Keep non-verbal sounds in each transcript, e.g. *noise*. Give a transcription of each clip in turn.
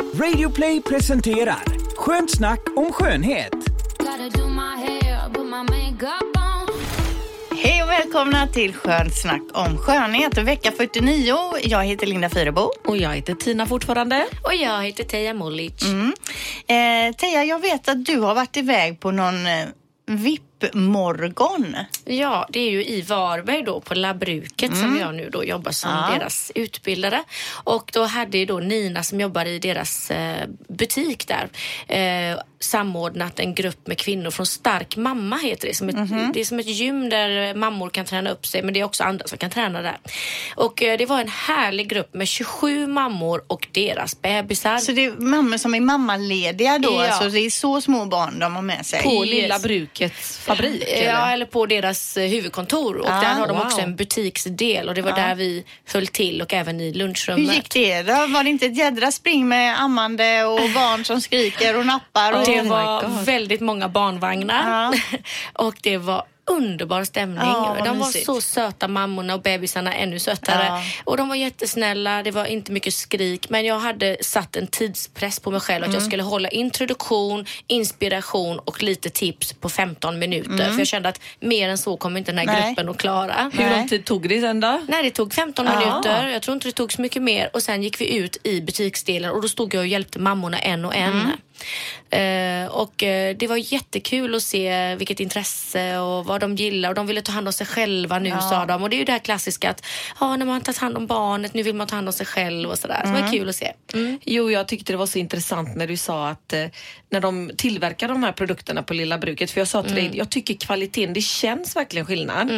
Radioplay presenterar Skönt snack om skönhet. Hej och välkomna till Skönt snack om skönhet. Vecka 49. Jag heter Linda Fyrebo. Och jag heter Tina fortfarande. Och jag heter Teija Mulic. Mm. Eh, Teija, jag vet att du har varit iväg på någon eh, VIP-morgon. Ja, det är ju i Varberg då på Labbruket som jag nu då jobbar som Ja. deras utbildare. Och då hade ju då Nina som jobbar i deras eh, butik där eh, samordnat en grupp med kvinnor från Stark mamma heter det. Som ett, Det är som ett gym där mammor kan träna upp sig men det är också andra som kan träna där. Och eh, det var en härlig grupp med 27 mammor och deras bebisar. Så det är mammor som är mammalediga då? Ja. Alltså det är så små barn de har med sig? På. Lilla Brukets fabrik. Ja, eller? eller på deras eh, huvudkontor. Och Ah, där har de wow. också en butiksdel och det var där vi höll till och även i Hur lunchrummet. gick det då? Var det inte ett jädra spring med ammande och barn som skriker och nappar? Och... Det my var God. väldigt många barnvagnar *laughs* och det var underbar stämning. Ja, de var mysigt. så söta mammorna och bebisarna ännu sötare. Ja. Och de var jättesnälla, det var inte mycket skrik men jag hade satt en tidspress på mig själv att Mm. jag skulle hålla introduktion, inspiration och lite tips på 15 minuter. För jag kände att mer än så kommer inte den här Mm. Nej. gruppen att klara. Hur lång tid tog det sen då? Nej, det tog 15 Ah. minuter. Jag tror inte det tog så mycket mer. Och sen gick vi ut i butiksdelen och då stod jag och hjälpte mammorna en och en. Eh, och eh, det var jättekul att se vilket intresse och vad de gillar. Och de ville ta hand om sig själva nu sa de. Och det är ju det här klassiska att ja, när man tagit hand om barnet, nu vill man ta hand om sig själv och sådär. Så det var kul att se. Mm. Jo, jag tyckte det var så intressant när du sa att eh, när de tillverkar de här produkterna på Lilla Bruket, för jag sa till Mm. dig, jag tycker kvaliteten, det känns verkligen skillnad.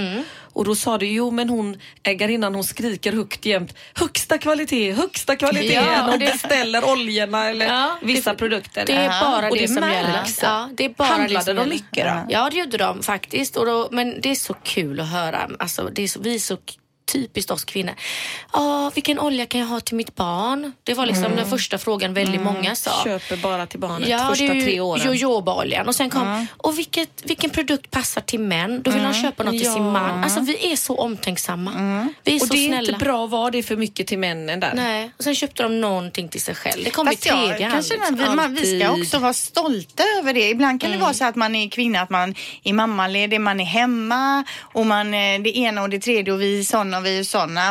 Och då sa du, jo men hon, ägarinnan hon skriker högt jämt, högsta kvalitet, högsta kvalitet. Ja, hon det- beställer oljorna eller Ja, vissa det- produkter. Det är bara Och det, det som märks. gäller. Ja, det är bara Handlade det som de gäller. mycket då? Ja, det gjorde de faktiskt. Och då, men det är så kul att höra. Alltså, det är så, vi är så typiskt oss kvinnor. Ja, vilken olja kan jag ha till mitt barn? Det var liksom den första frågan väldigt många sa. Köper bara till barnet Ja, första det är tre åren. jojobaoljan. Och sen kom, och vilket, vilken produkt passar till män? Då vill de köpa något till sin Ja. man. Alltså vi är så omtänksamma. Vi är Och så det är snälla. inte bra att vara det för mycket till männen där. Nej. Och sen köpte de någonting till sig själv. Det kom Fast i jag tredje kan hand. liksom. vi, man, vi ska också vara stolta över det. Ibland kan det vara så att man är kvinna, att man är mammaledig, man är hemma och man eh, det ena och det tredje och vi är såna och vi är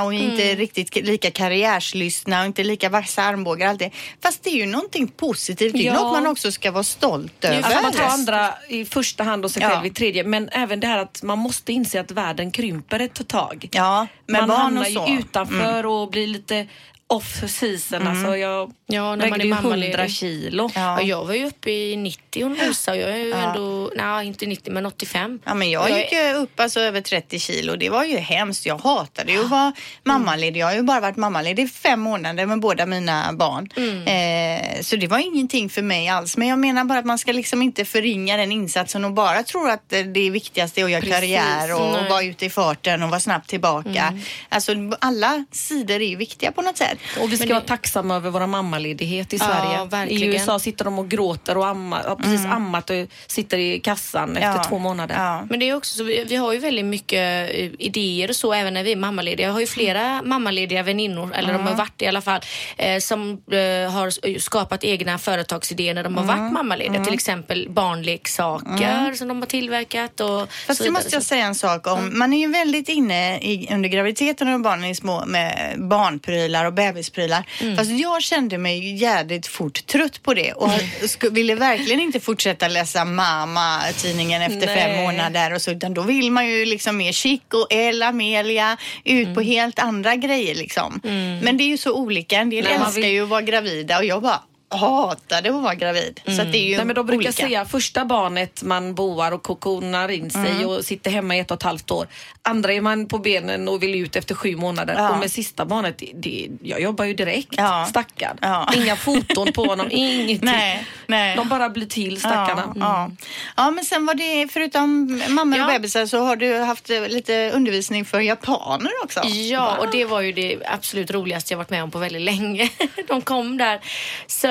och vi är inte riktigt lika karriärslystna och inte lika vassa armbågar alltid. Fast det är ju någonting positivt. Det är Ja. något man också ska vara stolt över. Att man tar andra i första hand och sig Ja. själv i tredje. Men även det här att man måste inse att världen krymper ett tag. Ja, man barn hamnar och. Mm. ju utanför och blir lite off season. Alltså jag Ja, när man är ju mammaledig. 100 kilo. Ja. Ja, jag var ju uppe i 90 och nosade. Jag är ju Ja. ändå, nej inte 90 men 85. Ja, men jag är- gick ju upp alltså över 30 kilo. Det var ju hemskt. Jag hatade ju att vara mammaledig. Jag har ju bara varit mammaledig i fem månader med båda mina barn. Eh, så det var ingenting för mig alls. Men jag menar bara att man ska liksom inte förringa den insatsen och bara tro att eh, det viktigaste är att göra Precis. karriär och Nej. vara ute i farten och vara snabbt tillbaka. Alltså alla sidor är ju viktiga på något sätt. Och vi ska det- vara tacksamma över våra mammaledighet i Ja, Sverige. I verkligen. USA sitter de och gråter och ammar, har precis ammat och sitter i kassan efter Mm. Ja. två månader. Ja. Men det är också så, vi, vi har ju väldigt mycket eh, idéer och så även när vi är mammalediga. Jag har ju flera mammalediga väninnor, eller de har varit i alla fall, eh, som eh, har skapat egna företagsidéer när de har varit mammalediga. Till exempel barnleksaker som de har tillverkat och Fast så måste jag säga en sak om. Man är ju väldigt inne i, under graviditeten och barnen är små med barnprylar och bebisprylar. Mm. Fast jag kände mig jädrigt fort trött på det och *laughs* ville verkligen inte fortsätta läsa mamma-tidningen efter Nej. fem månader och så, utan då vill man ju liksom mer chic och El Amelia ut Mm. på helt andra grejer liksom. Men det är ju så olika. En del Nej, älskar vill- ju att vara gravida och jag bara hatade att vara gravid. Så att det är ju Nej, men de brukar olika. säga första barnet man boar och kokonar in sig Mm. och sitter hemma i ett och ett halvt år. Andra är man på benen och vill ut efter sju månader. Ja. Och med sista barnet, det, jag jobbar ju direkt. Ja. Stackad. Ja. Inga foton på honom, *laughs* ingenting. Nej, nej. De bara blir till stackarna. Ja, ja. ja, men sen var det, förutom mammor och bebisar så har du haft eh, lite undervisning för japaner också. Ja, och det var ju det absolut roligaste jag varit med om på väldigt länge. *laughs* De kom där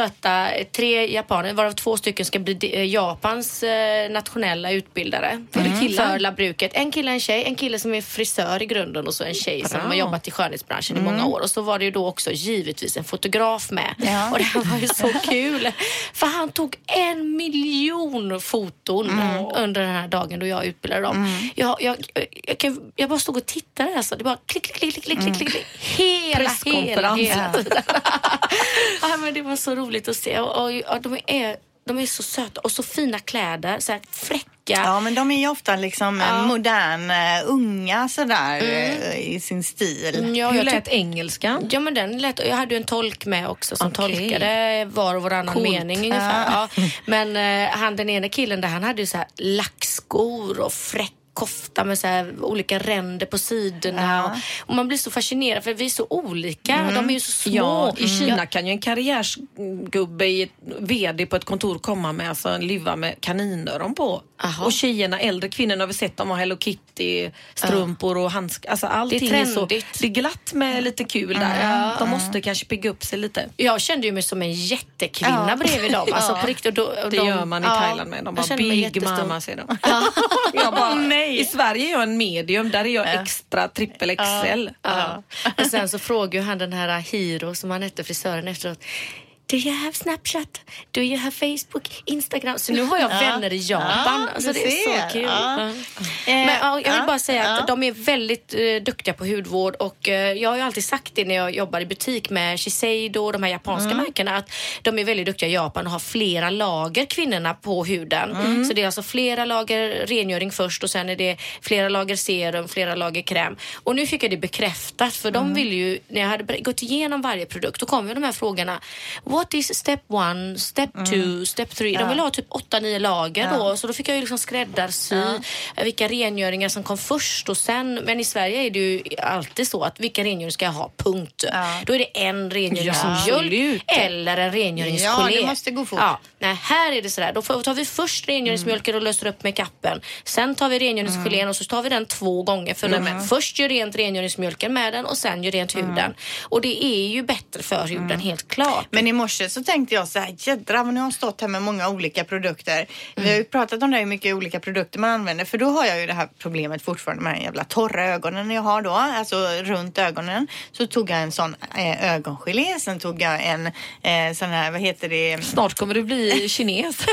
stöta tre japaner, varav två stycken ska bli eh, Japans eh, nationella utbildare för labbruket. En kille och en tjej. En kille som är frisör i grunden och så en tjej som Bra. har jobbat i skönhetsbranschen i många år. Och så var det ju då också givetvis en fotograf med. Ja. *laughs* Och det här var ju så kul. För han tog en miljon foton under den här dagen då jag utbildade dem. Jag, jag, jag, kan, jag bara stod och tittade. Alltså. Det bara klick, klick, klick, klick, klick, klick, klick. Hela, hela, hela tiden. *laughs* ja, men det var så roligt att se. Och, och, och de, är, de är så söta och så fina kläder. Så här fräcka. Ja, men de är ju ofta liksom Ja. ja. moderna, unga sådär eh, i sin stil. Mm, Ja, Hur jag lät engelskan? Ja men den lät, jag hade ju en tolk med också som Okej. tolkade var och varannan Coolt. mening ungefär. Ja. Men eh, han den ene killen där han hade ju så här lackskor och fräck kofta med så här olika ränder på sidorna. Ja. Och, man blir så fascinerad för vi är så olika. De är ju så små. Ja, i Kina Ja. kan ju en karriärsgubbe i ett VD på ett kontor komma med alltså en luva med kaninöron på. Aha. Och tjejerna, äldre kvinnorna har vi sett, de har Hello Kitty strumpor och handskar. Alltså allting Det är är, så, det är glatt med lite kul där. De måste kanske pigga upp sig lite. Jag kände ju mig som en jättekvinna Ja. bredvid dem. Alltså på riktigt. Då, Det de, gör man i ja, Thailand med. De bara big mama säger de. *laughs* jag bara, *laughs* nej. I Sverige är jag en medium, där är jag extra trippel XL. Ja. Och sen så frågade han den här Hiro som han hette frisören efteråt. Do you have Snapchat? Do you have Facebook? Instagram? Så nu har jag vänner i Japan. Ja, alltså det är så kul. Ja. Eh, Men ja, jag vill bara säga att de är väldigt eh, duktiga på hudvård och eh, jag har ju alltid sagt det när jag jobbar i butik med Shiseido och de här japanska Mm. märkena att de är väldigt duktiga i Japan och har flera lager kvinnorna på huden. Mm. Så det är alltså flera lager rengöring först och sen är det flera lager serum, flera lager kräm. Och nu fick jag det bekräftat för Mm. de vill ju, när jag hade gått igenom varje produkt, då kom ju de här frågorna. What is step one, step two, step three? De vill ha typ 8-9 lager då. Så då fick jag ju liksom skräddarsy eh, vilka rengöringar som kom först och sen. Men i Sverige är det ju alltid så att vilka rengöringar ska jag ha? Punkt. Då är det en rengöringsmjölk absolut. eller en rengöringsgelé. Ja, det måste gå fort. Nej, här är det sådär. Då tar vi först rengöringsmjölken och löser upp makeupen. Sen tar vi rengöringsgelén och så tar vi den två gånger. För den först gör rent rengöringsmjölken med den och sen gör rent huden. Och det är ju bättre för huden, helt klart. Men morse så tänkte jag så här, jädrar nu har jag stått här med många olika produkter. Vi har ju pratat om det hur mycket olika produkter man använder. För då har jag ju det här problemet fortfarande med de här jävla torra ögonen jag har då. Alltså runt ögonen. Så tog jag en sån eh, ögongelé. Sen tog jag en eh, sån här, vad heter det? Snart kommer du bli *laughs* kines.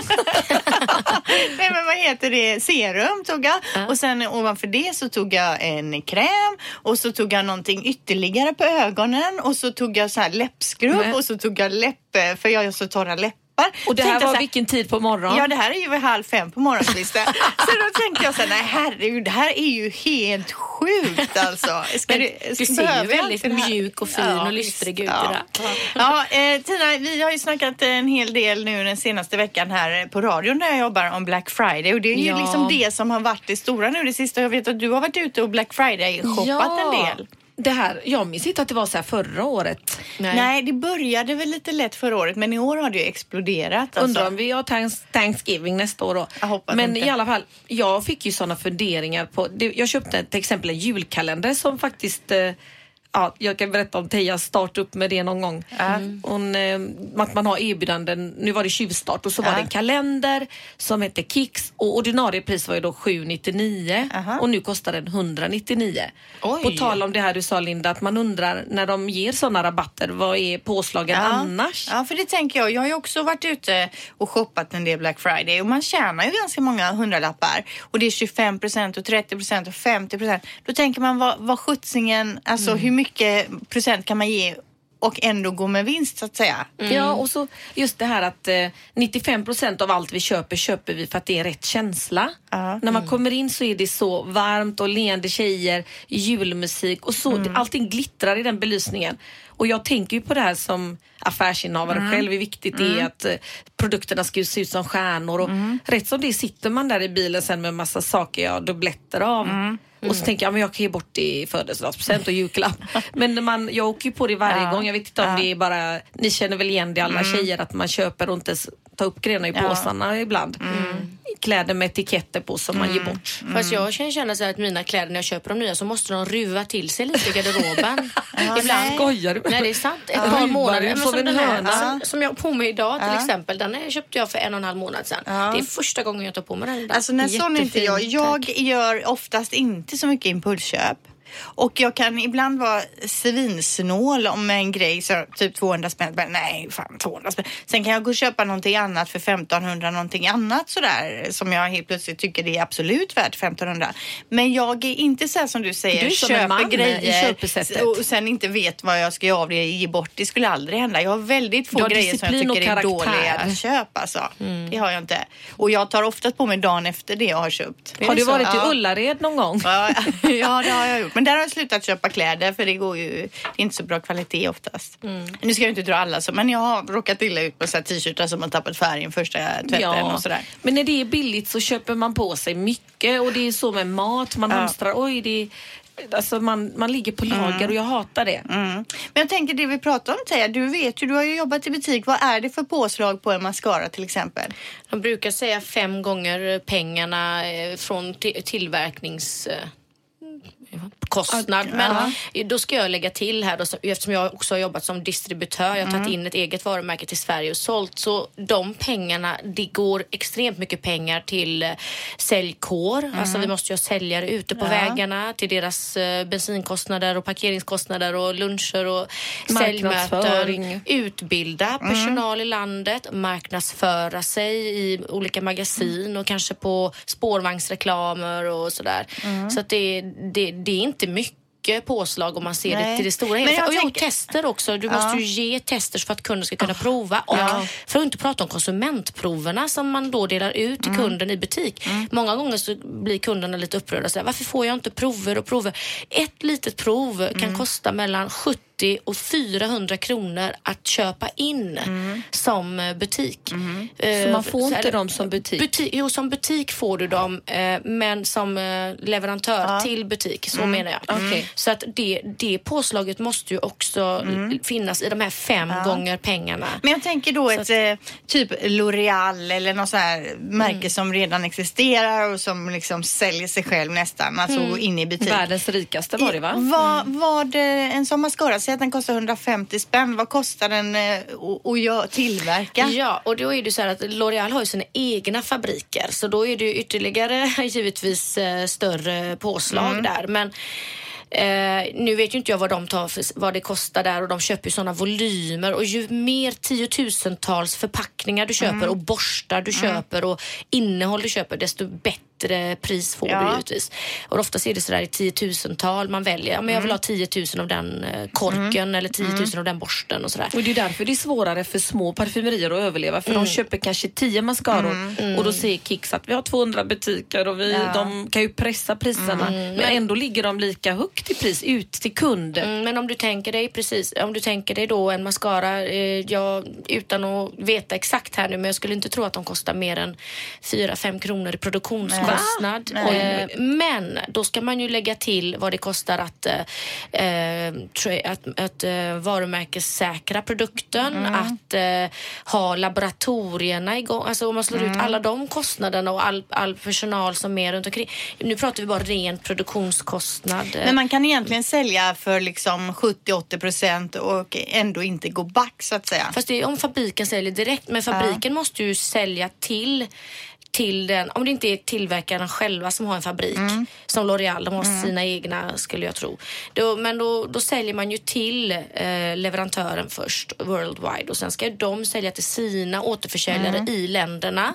Nej men vad heter det? Serum tog jag. Och sen ovanför det så tog jag en kräm. Och så tog jag någonting ytterligare på ögonen. Och så tog jag så här läppskrubb. Nej. Och så tog jag läpp, eh, för jag har så torra läppar. Och det här var här, vilken tid på morgonen? Ja, det här är ju halv fem på morgonkvisten. *laughs* så då tänkte jag så här, nej herregud, det här är ju helt sjukt alltså. Ska Men du, du ser ju väldigt det mjuk och fin och lystrig ut ja. idag. Ja, eh, Tina, vi har ju snackat en hel del nu den senaste veckan här på radion där jag jobbar om Black Friday och det är ju Ja. liksom det som har varit det stora nu det sista. Jag vet att du har varit ute och Black Friday-shoppat en del. Det här, jag minns inte att det var så här förra året. Nej. det började väl lite lätt förra året men i år har det ju exploderat. Alltså. Undrar om vi har thanks, Thanksgiving nästa år då. Jag hoppas Men inte. i alla fall, jag fick ju sådana funderingar på... Det, jag köpte till exempel en julkalender som faktiskt... Eh, ja, jag kan berätta om Tejas start upp med det någon gång. Hon, eh, att man har erbjudanden. Nu var det tjuvstart och så var Ja. det en kalender som hette Kicks och ordinarie pris var ju då 799 Aha. och nu kostar den 199. Oj. På tal om det här du sa Linda, att man undrar när de ger sådana rabatter, vad är påslagen annars? Ja, för det tänker jag. Jag har ju också varit ute och shoppat en del Black Friday och man tjänar ju ganska många hundralappar. Och det är 25 procent och 30 procent och 50 procent. Då tänker man vad, vad skjutsingen, alltså hur mycket procent kan man ge och ändå gå med vinst så att säga. Ja, och så just det här att eh, 95 procent av allt vi köper köper vi för att det är rätt känsla. Ja. När man kommer in så är det så varmt och leende tjejer, julmusik och så. Allting glittrar i den belysningen. Och jag tänker ju på det här som affärsinnehavare själv, hur viktigt det är att eh, produkterna ska se ut som stjärnor. Och Rätt som det sitter man där i bilen sen med massa saker jag har dubbletter av. Och så tänker jag, men jag kan ge bort det i födelsedagspresent och julklapp. *laughs* Men man, jag åker ju på det varje Ja. gång. Jag vet inte om Ja. det är bara, ni känner väl igen det alla tjejer, att man köper och inte tar upp grejerna i Ja. påsarna ibland. kläder med etiketter på som man ger bort. Fast jag kan känna så här att mina kläder när jag köper dem nya så måste de ruva till sig lite i garderoben. *laughs* Ibland. nej. Skojar du? Nej det är sant. Ett Ja. par månader. Men som som, en den här, som, som jag har på mig idag till Ja. exempel. Den här köpte jag för en och en halv månad sedan. Det är första gången jag tar på mig den idag. Alltså när sån inte jag. Jag gör oftast inte så mycket impulsköp. Och jag kan ibland vara svinsnål om en grej, så typ 200 spänn. Men nej, fan 200 spänn. Sen kan jag gå och köpa någonting annat för 1500, någonting annat sådär som jag helt plötsligt tycker det är absolut värt 1500. Men jag är inte så här som du säger, Du köper grejer och sen inte vet vad jag ska göra av det, ge bort. Det skulle aldrig hända. Jag har väldigt få har grejer som jag tycker är dåliga att köpa. Alltså. Det har jag inte. Och jag tar oftast på mig dagen efter det jag har köpt. Har du Så, varit ja. i Ullared någon gång? Ja, *laughs* ja, det har jag gjort. Men där har jag slutat köpa kläder för det går ju, det är inte så bra kvalitet oftast. Nu ska jag inte dra alla så, men jag har råkat illa ut på t-shirtar som har tappat färgen första tvätten och sådär. Men när det är billigt så köper man på sig mycket och det är så med mat. Man Ja. hamstrar. Oj, det är, alltså man, man ligger på lager och jag hatar det. Mm. Men jag tänker det vi pratar om Teija, du vet ju, du har ju jobbat i butik. Vad är det för påslag på en mascara till exempel? De brukar säga fem gånger pengarna eh, från ti- tillverknings... kostnad. Men då ska jag lägga till här då, eftersom jag också har jobbat som distributör. Jag har tagit in ett eget varumärke till Sverige och sålt. Så de pengarna, det går extremt mycket pengar till eh, säljkår. Alltså vi måste ju ha säljare ute på vägarna till deras eh, bensinkostnader och parkeringskostnader och luncher och säljmöten. Utbilda personal i landet, marknadsföra sig i olika magasin och kanske på spårvagnsreklamer och sådär. Så att det, det, det är inte mycket påslag om man ser det Nej. till det stora hela. Och jo, tänker- tester också. Du måste ju ge tester för att kunden ska kunna prova. Och för att inte prata om konsumentproverna som man då delar ut till kunden i butik. Många gånger så blir kunderna lite upprörda. Så där, Varför får jag inte prover och prover? Ett litet prov kan kosta mellan 70 och 400 kronor att köpa in som eh, butik. Eh, Så man får så inte här- dem som butik? Buti- jo, som butik får du dem, eh, men som leverantör till butik. Så menar jag. Okej. Så att det, det påslaget måste ju också finnas i de här fem gånger pengarna. Men jag tänker då ett eh, typ L'Oreal eller något så här märke som redan existerar och som liksom säljer sig själv nästan, alltså in i butik. Världens rikaste var det va? Vad, vad eh, en sån mascara, säg att den kostar 150 spänn. Vad kostar den eh, att- tillverka? Ja, och då är det så här att L'Oreal har ju sina egna fabriker så då är det ju ytterligare *laughs* givetvis eh, större påslag där. Men Eh, nu vet ju inte jag vad de tar vad det kostar där och de köper ju sådana volymer och ju mer tiotusentals förpackningar du köper och borstar du köper och innehåll du köper desto bättre pris får Ja. du givetvis. Och oftast är det sådär i tiotusental man väljer. Ja, men jag vill ha 10 000 av den eh, korken eller 10 000 av den borsten och sådär. Och det är därför det är svårare för små parfymerier att överleva. För de köper kanske 10 mascaror och då säger Kicks att vi har 200 butiker och vi, Ja. de kan ju pressa priserna. Men ändå ligger de lika högt i pris ut till kund. Mm, men om du tänker dig precis, om du tänker dig då en mascara, eh, jag, utan att veta exakt här nu, men jag skulle inte tro att de kostar mer än 4-5 kronor i produktionskostnad. Nej. Eh, men då ska man ju lägga till vad det kostar att, eh, eh, att, att eh, varumärkessäkra produkten, att eh, ha laboratorierna igång. Alltså om man slår ut alla de kostnaderna och all, all personal som är runt omkring. Nu pratar vi bara ren produktionskostnad. Men man kan egentligen sälja för liksom 70-80 procent och ändå inte gå back så att säga. Fast det är om fabriken säljer direkt. Men fabriken måste ju sälja till till den, om det inte är tillverkarna själva som har en fabrik, som L'Oreal, de har sina egna skulle jag tro. Då, men då, då säljer man ju till eh, leverantören först, worldwide, och sen ska de sälja till sina återförsäljare i länderna.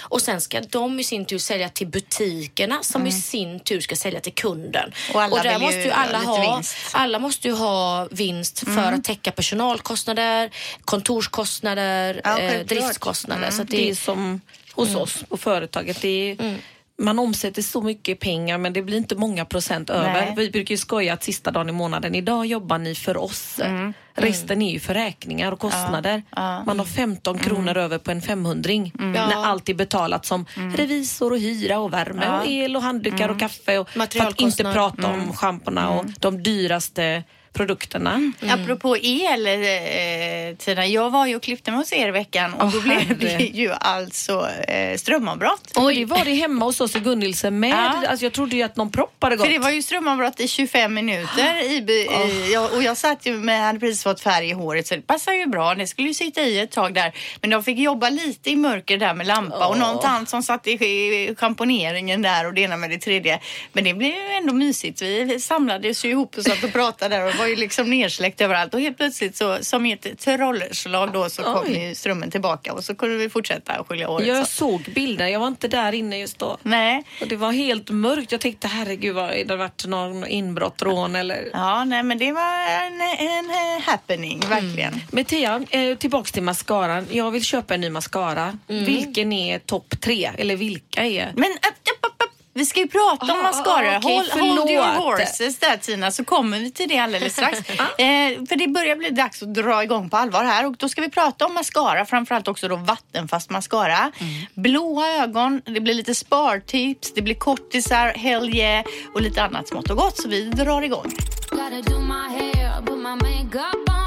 Och sen ska de i sin tur sälja till butikerna som i sin tur ska sälja till kunden. Och alla där vill ju måste ju alla ha, vinst. alla måste ju ha vinst för att täcka personalkostnader, kontorskostnader, Ja, eh, driftskostnader. Så Det det är som hos oss på företaget. Det är, Man omsätter så mycket pengar men det blir inte många procent över. Nej. Vi brukar ju skoja att sista dagen i månaden, idag jobbar ni för oss. Resten är ju för räkningar och kostnader. Man har 15 kronor över på en 500 när allt är betalat som revisor och hyra och värme och el och handdukar och kaffe. Och för att inte prata om schamporna och de dyraste produkterna. Mm. Apropå el, eh, Tina. Jag var ju och klippte mig hos er i veckan och Åh, då blev herre. det ju alltså eh, strömavbrott. Och det var det hemma hos oss i Gunnilsen med. Ja. Alltså jag trodde ju att någon propp hade gått. För det var ju strömavbrott i 25 minuter i, i, jag, och jag satt ju med, hade precis fått färg i håret så det passar ju bra. Det skulle ju sitta i ett tag där. Men de fick jobba lite i mörker där med lampa och Åh. någon tant som satt i sch- schamponeringen där och det ena med det tredje. Men det blev ju ändå mysigt. Vi samlades ju ihop och satt och pratade där och var ju liksom nersläckt överallt och helt plötsligt så som i ett trollslag då så kom ju strömmen tillbaka och så kunde vi fortsätta att skölja håret. Jag så. såg bilder, jag var inte där inne just då. Nej. Och det var helt mörkt. Jag tänkte herregud, vad, det har varit någon inbrott, rån eller... Ja, nej men det var en, en happening, verkligen. Men Tia, eh, tillbaks till mascaran. Jag vill köpa en ny mascara. Vilken är topp tre? Eller vilka är? Men upp. Vi ska ju prata om Ah, mascara. ah, okej, hold, hold your horses där Tina, så kommer vi till det alldeles strax. *laughs* eh, för det börjar bli dags att dra igång på allvar här och då ska vi prata om mascara, framförallt också då vattenfast mascara. Blåa ögon, det blir lite spartips, det blir kortisar, hell yeah och lite annat smått och gott så vi drar igång. Gotta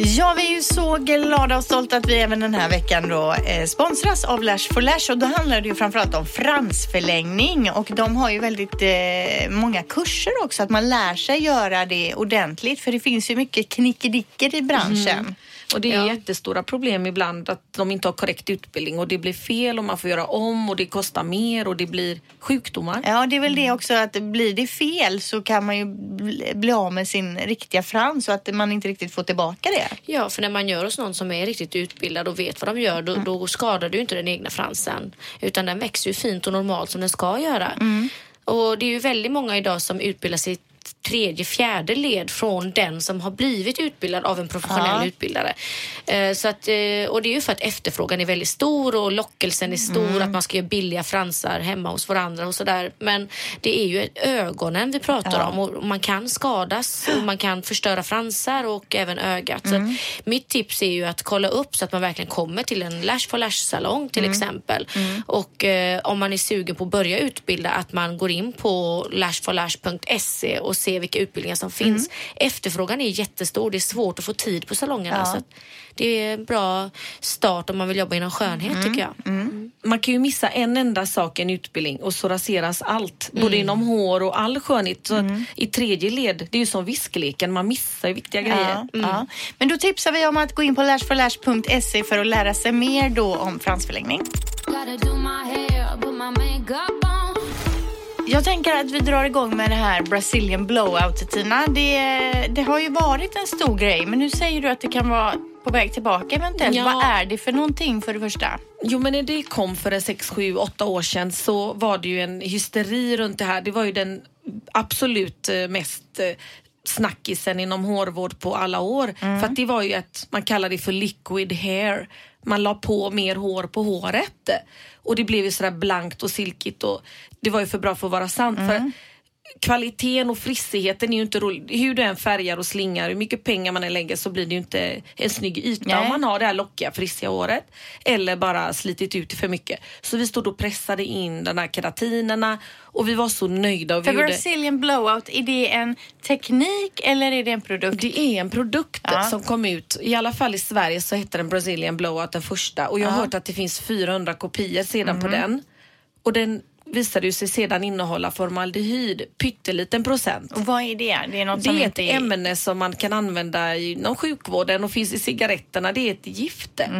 Ja, vi är ju så glada och stolta att vi även den här veckan då eh, sponsras av Lash for Lash. Och då handlar det ju framförallt om fransförlängning. Och de har ju väldigt eh, många kurser också att man lär sig göra det ordentligt. För det finns ju mycket knickedicker i branschen. Mm. Och det är jättestora problem ibland att de inte har korrekt utbildning och det blir fel och man får göra om och det kostar mer och det blir sjukdomar. Ja, det är väl det också att blir det fel så kan man ju bli- av med sin riktiga frans så att man inte riktigt får tillbaka det. Ja, för när man gör hos någon som är riktigt utbildad och vet vad de gör, då, då skadar du inte den egna fransen. Utan den växer ju fint och normalt som den ska göra. Och det är ju väldigt många idag som utbildar sig tredje, fjärde led från den som har blivit utbildad av en professionell Ja. utbildare. Eh, så att, eh, och det är ju för att efterfrågan är väldigt stor och lockelsen är stor att man ska göra billiga fransar hemma hos varandra och sådär. Men det är ju ögonen vi pratar Ja. om och man kan skadas och man kan förstöra fransar och även ögat. Så Mm. mitt tips är ju att kolla upp så att man verkligen kommer till en Lash for Lash-salong till Mm. exempel. Och eh, om man är sugen på att börja utbilda att man går in på lashforlash.se och ser vilka utbildningar som finns. Efterfrågan är jättestor. det är svårt att få tid på salongerna. Ja. Så att det är en bra start om man vill jobba inom skönhet Mm. tycker jag. Man kan ju missa en enda sak i en utbildning och så raseras allt. Både Mm. inom hår och all skönhet. Så att I tredje led, det är ju som viskleken, man missar ju viktiga grejer. Ja, ja. Men då tipsar vi om att gå in på lashforlash.se för att lära sig mer då om fransförlängning. Gotta do my hair, put my makeup. Jag tänker att vi drar igång med det här Brazilian blowout Tina. Det, det har ju varit en stor grej men nu säger du att det kan vara på väg tillbaka eventuellt. Ja. Vad är det för någonting för det första? Jo men när det kom för en 6, 7, 8 år sedan så var det ju en hysteri runt det här. Det var ju den absolut eh, mest eh, snackisen inom hårvård på alla år. För att det var ju att man kallar det för liquid hair. Man la på mer hår på håret. Och det blev ju sådär blankt och silkigt och det var ju för bra för att vara sant. För kvaliteten och frissigheten är ju inte rolig. Hur du än färgar och slingar, hur mycket pengar man än lägger så blir det ju inte en snygg yta Nej. om man har det här lockiga, frissiga håret. Eller bara slitit ut för mycket. Så vi stod och pressade in de här keratinerna och vi var så nöjda. Och vi För gjorde... Brazilian blowout, är det en teknik eller är det en produkt? Det är en produkt Ja. som kom ut, i alla fall i Sverige så hette den Brazilian Blowout den första och jag har Ja. Mhm. hört att det finns 400 kopior sedan på den. Och den visade ju sig sedan innehålla formaldehyd, pytteliten procent. Och vad är det? Det är något Det som är ett är... ämne som man kan använda inom sjukvården och finns i cigaretterna. Det är ett gifte.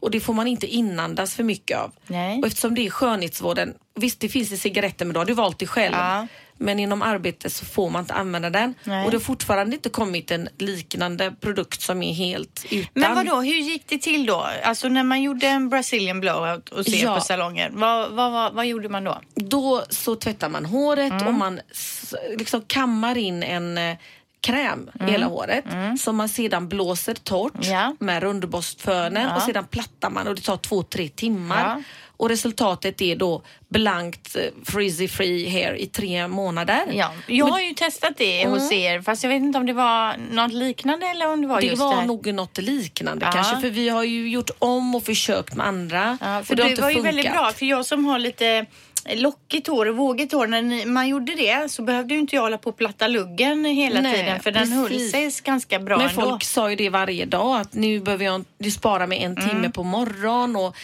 Och det får man inte inandas för mycket av. Nej. Och eftersom det är skönhetsvården, visst det finns i cigaretter men då har du valt det själv. Ja. Men inom arbetet så får man inte använda den. Nej. Och det har fortfarande inte kommit en liknande produkt som är helt utan. Men vad då? hur gick det till då? Alltså när man gjorde en Brazilian blowout och ser Ja. på salonger, vad, vad, vad, vad gjorde man då? Då så tvättar man håret Mm. och man liksom kammar in en eh, kräm i hela håret som man sedan blåser torrt Mm. Ja. med rundborstfönen Ja. och sedan plattar man och det tar två, tre timmar. Ja. Och resultatet är då blankt eh, frizzy free hair i tre månader. Ja, jag har ju testat det hos er fast jag vet inte om det var något liknande eller om det var Det just var det här. nog något liknande Ja. kanske för vi har ju gjort om och försökt med andra. Ja, för och det det var ju funkat. väldigt bra för jag som har lite lockigt hår och vågigt hår. När ni, man gjorde det så behövde ju inte jag hålla på och platta luggen hela Nej, tiden för den höll sig ganska bra Men ändå. folk sa ju det varje dag att nu behöver jag du spara mig en timme Mm. på morgon och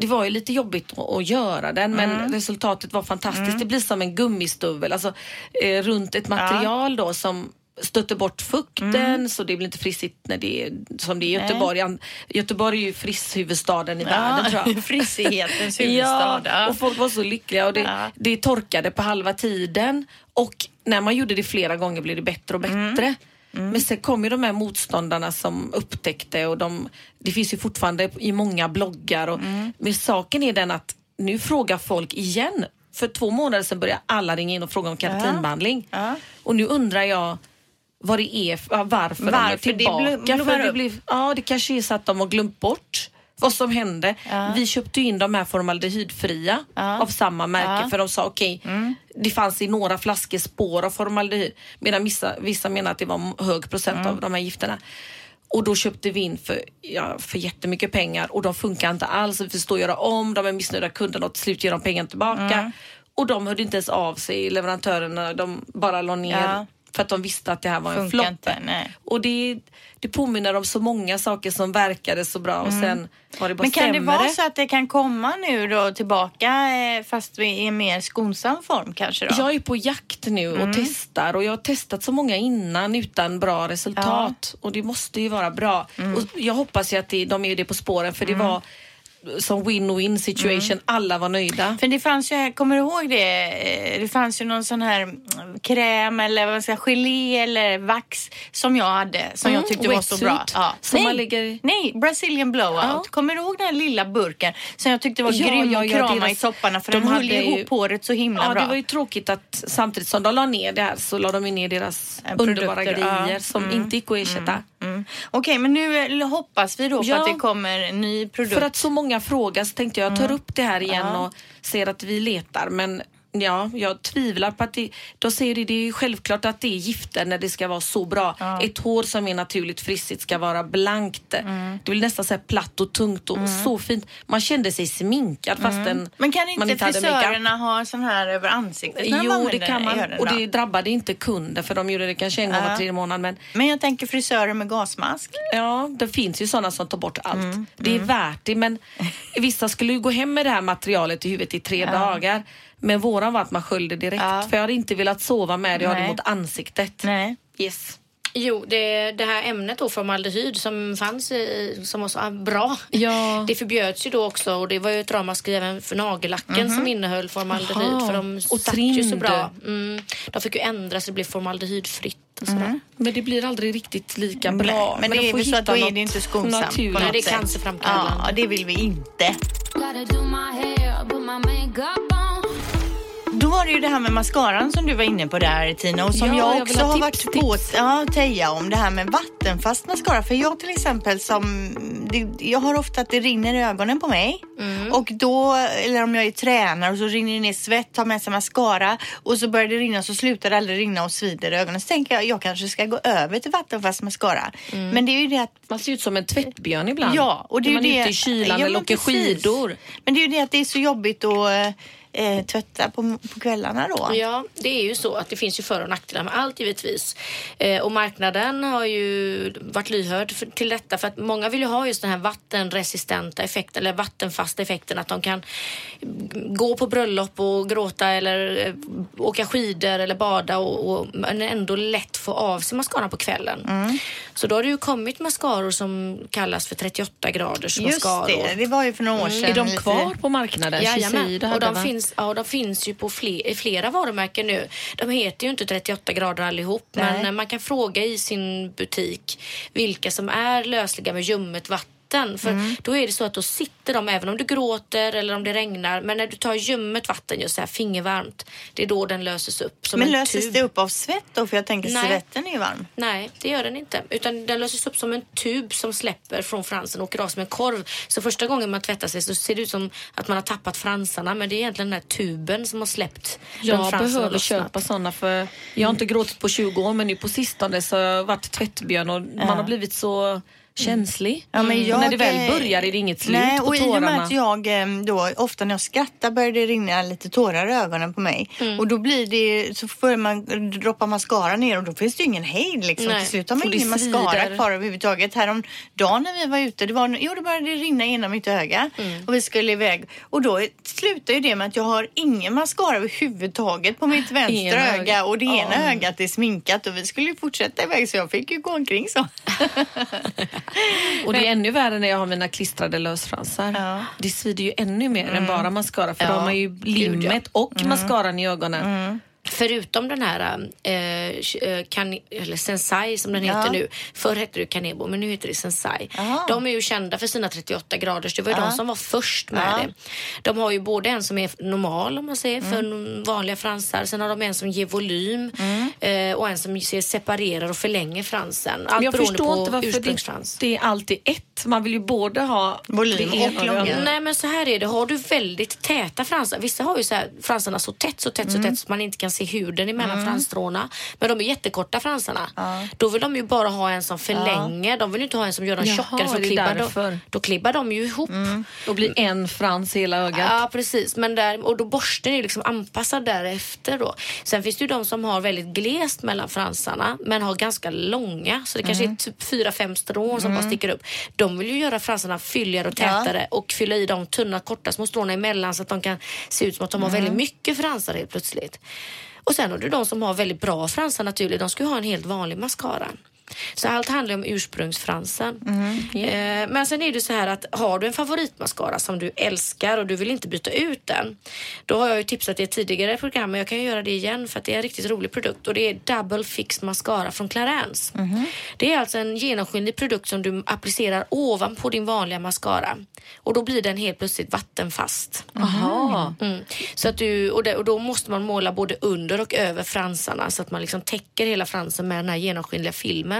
det var ju lite jobbigt att, göra den men Mm. resultatet var fantastiskt. Det blir som en gummistuvel alltså eh, runt ett material då som stöter bort fukten Mm. så det blir inte frissigt när det är som det är i Göteborg. An- Göteborg är ju frisshuvudstaden i världen tror jag. *laughs* Frissighetens *laughs* huvudstad. Ja, och folk var så lyckliga och det, Ja. det torkade på halva tiden och när man gjorde det flera gånger blev det bättre och Mm. Men sen kom ju de här motståndarna som upptäckte och de, det finns ju fortfarande i många bloggar och Mm. men saken är den att nu frågar folk igen. För två månader sedan började alla ringa in och fråga om keratinbehandling. Ja. Och nu undrar jag vad det är, ja, varför, de är Varför det tillbaka. det upp. blir, ja, det kanske är så att de har glömt bort vad som hände. Vi köpte in de här formaldehydfria av samma märke för de sa okej, det fanns i några flaskor spår av formaldehyd medan vissa, vissa menar att det var hög procent av de här gifterna. Och då köpte vi in för, ja, för jättemycket pengar och de funkar inte alls. Vi förstår göra om, de är missnöjda kunderna och till slut ger de pengarna tillbaka. Och de hörde inte ens av sig, leverantörerna, de bara la ner Ja. För att de visste att det här var en flopp. Och det, det påminner om så många saker som verkade så bra och sen var det bara Mm. Men kan sämre. det vara så att det kan komma nu då tillbaka eh, fast i en mer skonsam form kanske då? Jag är på jakt nu och Mm. testar och jag har testat så många innan utan bra resultat och det måste ju vara bra. Mm. Och jag hoppas ju att det, de är det på spåren för det var som win-win situation. Mm. Alla var nöjda. För det fanns ju, kommer du ihåg det? Eh, Det fanns ju någon sån här mm, kräm eller vad man ska, gelé eller vax som jag hade som Mm, jag tyckte var så wetsuit, bra. som nej, man lägger- nej, Brazilian blowout. Ja. Kommer du ihåg den här lilla burken som jag tyckte var Ja, grym ja, att ja, krama deras- i topparna för de den höll hade ihop ju- håret så himla Ja, bra. det var ju tråkigt att samtidigt som de la ner det här så la de ju ner deras Eh, underbara grejer ja. som inte gick att ersätta. Mm. Okej, men nu eh, hoppas vi då på Ja. att det kommer en ny produkt. För att så många frågar så tänkte jag tar upp det här igen Ja. och ser att vi letar. Men ja, jag tvivlar på att det, de säger det, det är ju självklart att det är gifter när det ska vara så bra. Ett hår som är naturligt frissigt ska vara blankt. Mm. Det vill nästan säga platt och tungt och så fint. Man kände sig sminkad fastän Mm. Men kan man inte inte hade makeup. frisörerna ha sån här över ansiktet Jo, det kan man. öronen Och då? det drabbade inte kunden för de gjorde det kanske en gång Ja. var tredje månad. Men Men jag tänker frisörer med gasmask. Ja, det finns ju sådana som tar bort allt. Mm, Det är värt det men vissa skulle ju gå hem med det här materialet i huvudet i tre dagar. Men våran var att man sköljde direkt Ja. för jag hade inte velat sova med det, jag hade Nej. mot ansiktet. Nej. Yes. Jo, det, det här ämnet då, formaldehyd som fanns i, som var så ah, bra. Ja. *laughs* Det förbjöds ju då också och det var ju ett ramaskri även för nagellacken som innehöll formaldehyd Jaha. för de Och satt ju så trimd. bra. Mm, de fick ju ändra så det blev formaldehydfritt och sådär. Men det blir aldrig riktigt lika bra. Nej, men, det de är får väl så att då är det inte skonsamt. på naturligt. något Nej, det är cancerframkallande. Ja, det vill vi inte. Då var det ju det här med mascaran som du var inne på där Tina och som Ja, jag jag också vill ha har tips, varit på tips. ja, Teija om det här med vattenfast mascara. För jag till exempel som, det, jag har ofta att det rinner i ögonen på mig Mm. och då, eller om jag är tränare och så rinner det ner svett, tar med sig mascara och så börjar det rinna så slutar det aldrig rinna och svider i ögonen. Så tänker jag, jag kanske ska gå över till vattenfast mascara. Mm. Men det är ju det att Man ser ut som en tvättbjörn ibland. Ja, och det är ju man är det. ute i kylan Ja, eller åker skidor. Men det är ju det att det är så jobbigt att eh, tvätta på, på kvällarna då. Ja, det är ju så att det finns ju för och nackdelar med allt givetvis. Eh, och marknaden har ju varit lyhörd för, till detta för att många vill ju ha just den här vattenresistenta effekten eller vattenfasta effekten att de kan gå på bröllop och gråta eller eh, åka skidor eller bada och, och men ändå lätt få av sig mascaran på kvällen. Mm. Så då har det ju kommit mascaror som kallas för 38 graders Just mascaror. det, det var ju för några år sedan. Är de kvar på marknaden? Jajamän, och de va? Finns, ja, de finns ju på fler, flera varumärken nu. De heter ju inte 38 grader allihop, Nej. men man kan fråga i sin butik vilka som är lösliga med ljummet vatten. För Mm. då är det så att då sitter de även om du gråter eller om det regnar. Men när du tar ljummet vatten, just så här fingervarmt, det är då den löses upp som Men en löses tub. det upp av svett då? För jag tänker Nej. svetten är ju varm. Nej, det gör den inte. Utan den löses upp som en tub som släpper från fransen och åker av som en korv. Så första gången man tvättar sig så ser det ut som att man har tappat fransarna. Men det är egentligen den här tuben som har släppt. Jag behöver köpa såna för jag har inte gråtit på 20 år men nu på sistone så har jag varit tvättbjörn och man har blivit så känslig. Ja, men och jag, när det väl börjar är det inget slut Nej, på och i och med tårarna. att jag eh, då, ofta när jag skrattar börjar det rinna lite tårar i ögonen på mig. Mm. Och då blir det, så får man droppa mascara ner och då finns det ju ingen hejd liksom. Nej, Till slut har man ingen mascara kvar överhuvudtaget. Häromdagen när vi var ute, det var, jo, det började rinna genom mitt öga Mm. och vi skulle iväg. Och då slutar ju det med att jag har ingen mascara överhuvudtaget på mitt *laughs* vänstra Ena öga ögat. och det ena ögat är sminkat och vi skulle ju fortsätta iväg så jag fick ju gå omkring så. *laughs* *laughs* Och det är ännu värre när jag har mina klistrade lösfransar. Ja. Det svider ju ännu mer än bara mascara för då Ja, har man ju limmet och mascaran i ögonen. Förutom den här eh, eh, kan, eller Sensai som den Ja. heter nu. Förr hette det Kanebo men nu heter det Sensai. Aha. De är ju kända för sina 38 graders. Det var ju Ja. de som var först med Ja. det. De har ju både en som är normal om man säger för Mm. vanliga fransar. Sen har de en som ger volym eh, och en som separerar och förlänger fransen. Allt Men jag beroende förstår på inte varför det, det är alltid ett. Man vill ju både ha Volym och långa. Nej men så här är det, har du väldigt täta fransar, vissa har ju så här, fransarna så tätt, så tätt, så tätt så man inte kan se huden emellan fransstråna. Men de är jättekorta fransarna. Då vill de ju bara ha en som förlänger, de vill ju inte ha en som gör dem Jaha, tjockare för klibbar därför. då, då klibbar de ju ihop. Och blir en frans i hela ögat. Ja precis, men där, och då borsten är ju liksom anpassad därefter då. Sen finns det ju de som har väldigt glest mellan fransarna men har ganska långa så det kanske är typ fyra, fem strån som bara sticker upp. De vill ju göra fransarna fylligare och Ja. tätare och fylla i de tunna korta små stråna emellan så att de kan se ut som att de har väldigt mycket fransar helt plötsligt. Och sen har du de som har väldigt bra fransar naturligt, de ska ju ha en helt vanlig mascara. Så allt handlar om ursprungsfransen. Eh, men sen är det så här att har du en favoritmascara som du älskar och du vill inte byta ut den. Då har jag ju tipsat i ett tidigare program men jag kan ju göra det igen för att det är en riktigt rolig produkt och det är Double Fix Mascara från Clarins. Det är alltså en genomskinlig produkt som du applicerar ovanpå din vanliga mascara och då blir den helt plötsligt vattenfast. Jaha. Mm. Så att du, och, det, och då måste man måla både under och över fransarna så att man liksom täcker hela fransen med den här genomskinliga filmen.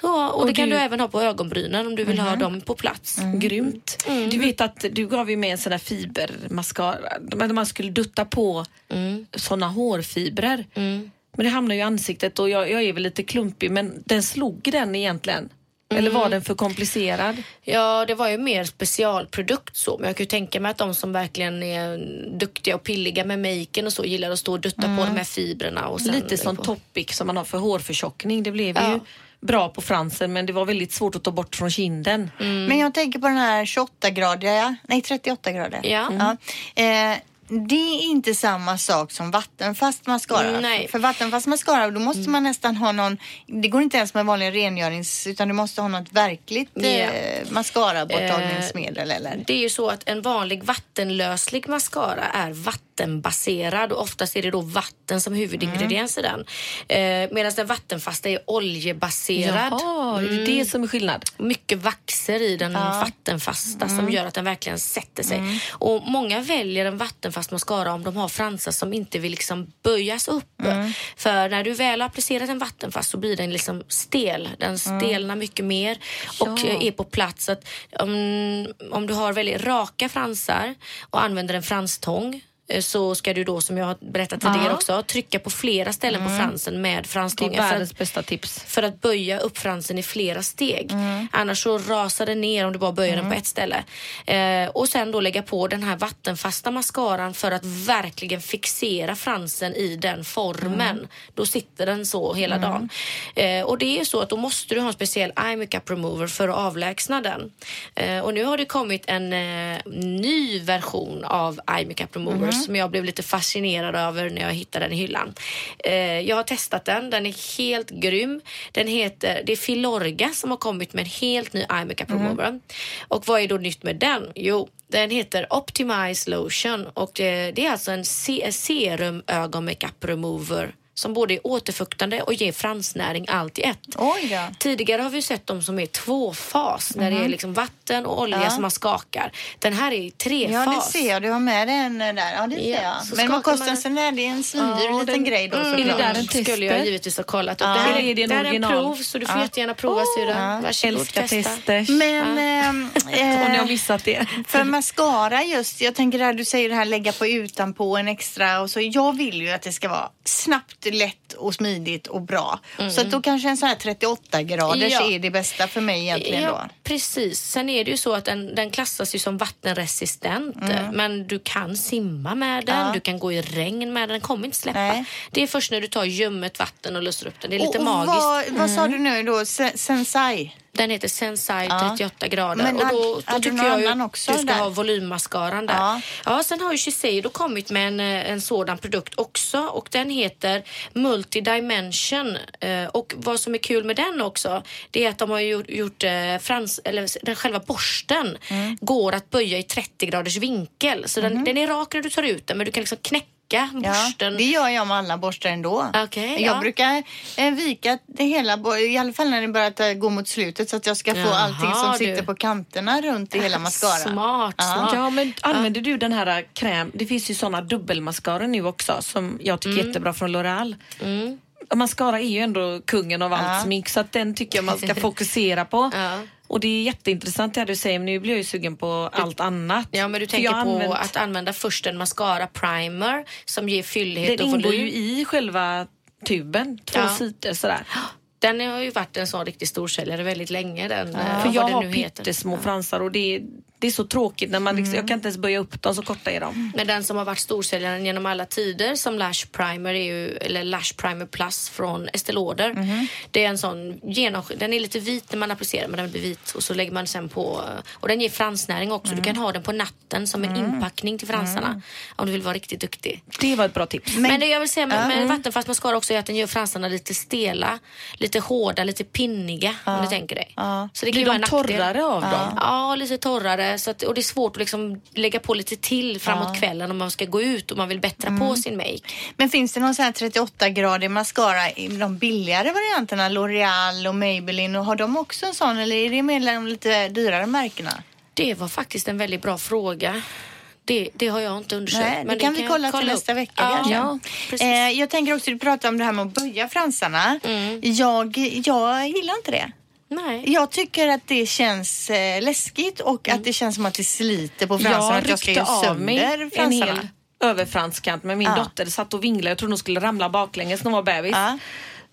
Så, och, det kan du- du även ha på ögonbrynen om du vill ha dem på plats. Grymt. Mm. Du vet att du gav ju med en sån där fibermascara. Där man skulle dutta på Mm. såna hårfibrer. Men det hamnar ju i ansiktet och jag, jag är väl lite klumpig men den slog den egentligen. Eller Mm. var den för komplicerad? Ja, det var ju mer specialprodukt så. Men jag kan ju tänka mig att de som verkligen är duktiga och pilliga med maken och så gillar att stå och dutta på de här fibrerna. Och sen Lite som på. Topic som man har för hårförtjockning. Det blev Ja. ju bra på fransen men det var väldigt svårt att ta bort från kinden. Men jag tänker på den här 28-gradiga, nej 38 grader. Ja. Ja. Eh, det är inte samma sak som vattenfast mascara. Nej. För vattenfast mascara då måste man nästan ha någon, det går inte ens med vanlig rengörings utan du måste ha något verkligt Ja. eh, mascara-borttagningsmedel eller? Det är ju så att en vanlig vattenlöslig mascara är vattenbaserad och oftast är det då vatten som huvudingrediens i den. Eh, Medan den vattenfasta är oljebaserad. Jaha, är det det som är skillnad? mycket vaxer i den vattenfasta som gör att den verkligen sätter sig. Och Många väljer en vattenfast mascara om de har fransar som inte vill liksom böjas upp. För när du väl har applicerat en vattenfast så blir den liksom stel. Den stelnar mycket mer och Ja. eh, är på plats. Att, om, om du har väldigt raka fransar och använder en franstång så ska du då, som jag har berättat tidigare Ja. också, trycka på flera ställen på fransen med Det är franstången. för att- världens bästa tips. för att böja upp fransen i flera steg. Mm. Annars så rasar den ner om du bara böjer den på ett ställe. Eh, och sen då lägga på den här vattenfasta mascaran för att verkligen fixera fransen i den formen. Mm. Då sitter den så hela dagen. Eh, och det är så att då måste du ha en speciell eye makeup remover för att avlägsna den. Eh, och nu har det kommit en eh, ny version av eye makeup removers som jag blev lite fascinerad över när jag hittade den i hyllan. Eh, jag har testat den, den är helt grym. Den heter, det är Filorga som har kommit med en helt ny eye makeup remover. Och vad är då nytt med den? Jo, den heter Optimize Lotion och eh, det är alltså en se- serum ögon makeup remover som både är återfuktande och ger fransnäring allt i ett. Oj då. Tidigare har vi sett de som är tvåfas när det är liksom vatten och olja Ja. som man skakar. Den här är i trefas. Ja det ser jag, du har med den där. Ja det ser Ja, jag. Men vad kostar en sån där? Det är en svindyr Ja, liten grej då Mm. såklart. Är det där en skulle tester? jag givetvis ha kollat upp. Ja. Det här, är det en det här är en prov så du får Ja. jättegärna prova syrran. Ja. Varsågod, Älskar testa. testers. Men... ehm, *laughs* Och ni har har missat det. För *laughs* mascara just, jag tänker det här du säger det här lägga på utanpå en extra och så. Jag vill ju att det ska vara snabbt, lätt och smidigt och bra. Så att då kanske en sån här 38 graders Ja. är det bästa för mig egentligen då. Ja, precis. Sen är det ju så att den, den klassas ju som vattenresistent. Men du kan simma med den, Mm. Ja. du kan gå i regn med den. Den kommer inte släppa. Nej. Det är först när du tar ljummet vatten och löser upp den. Det är lite och, och magiskt. Vad, vad sa du nu då? Se- Sensai? Den heter Sensai Ja. 38 grader. Men och då, då tycker jag ju också du ska där? ha volymmascaran där. Ja. Ja. sen har ju Shiseido kommit med en, eh, en sådan produkt också och den heter Multidimension. Eh, Och vad som är kul med den också det är att de har gjort, gjort eh, frans, eller den själva borsten Mm. går att böja i 30 graders vinkel. Så den, den är rak när du tar ut den men du kan liksom knäcka Ja, borsten. det gör jag med alla borstar ändå. Okej, jag ja. brukar eh, vika det hela, i alla fall när det börjar gå mot slutet så att jag ska få Jaha, allting som du. sitter på kanterna runt i hela mascaran. Smart, Ja. smart. Ja, men använder du den här äh, kräm? Det finns ju såna dubbelmascaror nu också som jag tycker är jättebra från L'Oreal. Mascara är ju ändå kungen av allt Ja. smink så att den tycker jag man ska *laughs* fokusera på. Ja. Och det är jätteintressant det här du säger men nu blir jag ju sugen på allt annat. Ja, men du tänker på använt- att använda först en mascara primer som ger fyllighet Den och ingår volym. ju i själva tuben, två Ja. sidor sådär. Den har ju varit en sån riktig storsäljare väldigt länge. Den, eh, För jag den har pyttesmå fransar och det det är så tråkigt när man liksom, jag kan inte ens böja upp dem så korta är de. Men den som har varit storsäljaren genom alla tider som Lash Primer är ju, eller Lash Primer Plus från Estée Lauder. Mhm. Det är en sån genomskin- den är lite vit när man applicerar men den blir vit och så lägger man sen på och den ger fransnäring också. Mm. Du kan ha den på natten som en inpackning till fransarna om du vill vara riktigt duktig. Det var ett bra tips. Men, det jag vill säga med, Ja. med vattenfast mascara också är att den gör fransarna lite stela, lite hårda, lite pinniga om du tänker dig. Ja. Så det kan Blir de torrare av dem? Ja, lite torrare. Så att, och det är svårt att liksom lägga på lite till framåt kvällen om man ska gå ut och man vill bättra Mm. på sin make. Men finns det någon sån här 38-gradig mascara i de billigare varianterna? L'Oreal och Maybelline. Och har de också en sån eller är det mer de lite dyrare märkena? Det var faktiskt en väldigt bra fråga. Det, det har jag inte undersökt. Nej, det men kan vi jag kolla till upp. nästa vecka ja. Ja. Eh, jag tänker också, du pratade om det här med att böja fransarna. Mm. Jag, jag gillar inte det. Nej. Jag tycker att det känns eh, läskigt och att det känns som att det sliter på fransarna. Jag att jag ska ryckte mig sönder fransarna. överfranskant med min Ja. dotter satt och vinglade. Jag trodde hon skulle ramla baklänges när hon var bebis. Ja.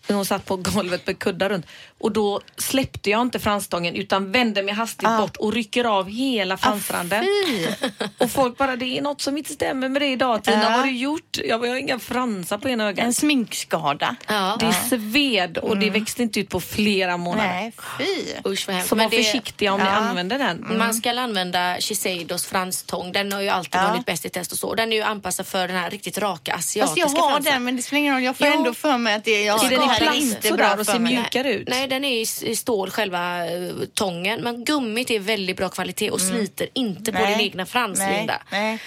Hon satt på golvet med kuddar runt. Och då släppte jag inte fransstången utan vände mig hastigt Ah. bort och rycker av hela fransranden. Fy! *laughs* och folk bara, det är något som inte stämmer med det idag Tina. Ja. Vad har du gjort? Jag, bara, jag har inga fransar på ena ögat. En sminkskada. Ja. Det sved och det växte inte ut på flera månader. Nej, fy. Usch vad. Så var Men det- försiktiga om ni Ja. använder den. Man ska använda Shiseidos franstång. Den har ju alltid Ja. vunnit bäst i test och så. Den är ju anpassad för den här riktigt raka Fast asiatiska jag har fransen. den men det spelar ingen roll. Jag får Ja. ändå för mig att det, jag, Är den i här är inte bra och för ser mjukare ut? Nej, den är i, stål själva eh, tången. Men gummit är väldigt bra kvalitet och sliter inte på Mm. Nej. din egna frans, Nej, Linda.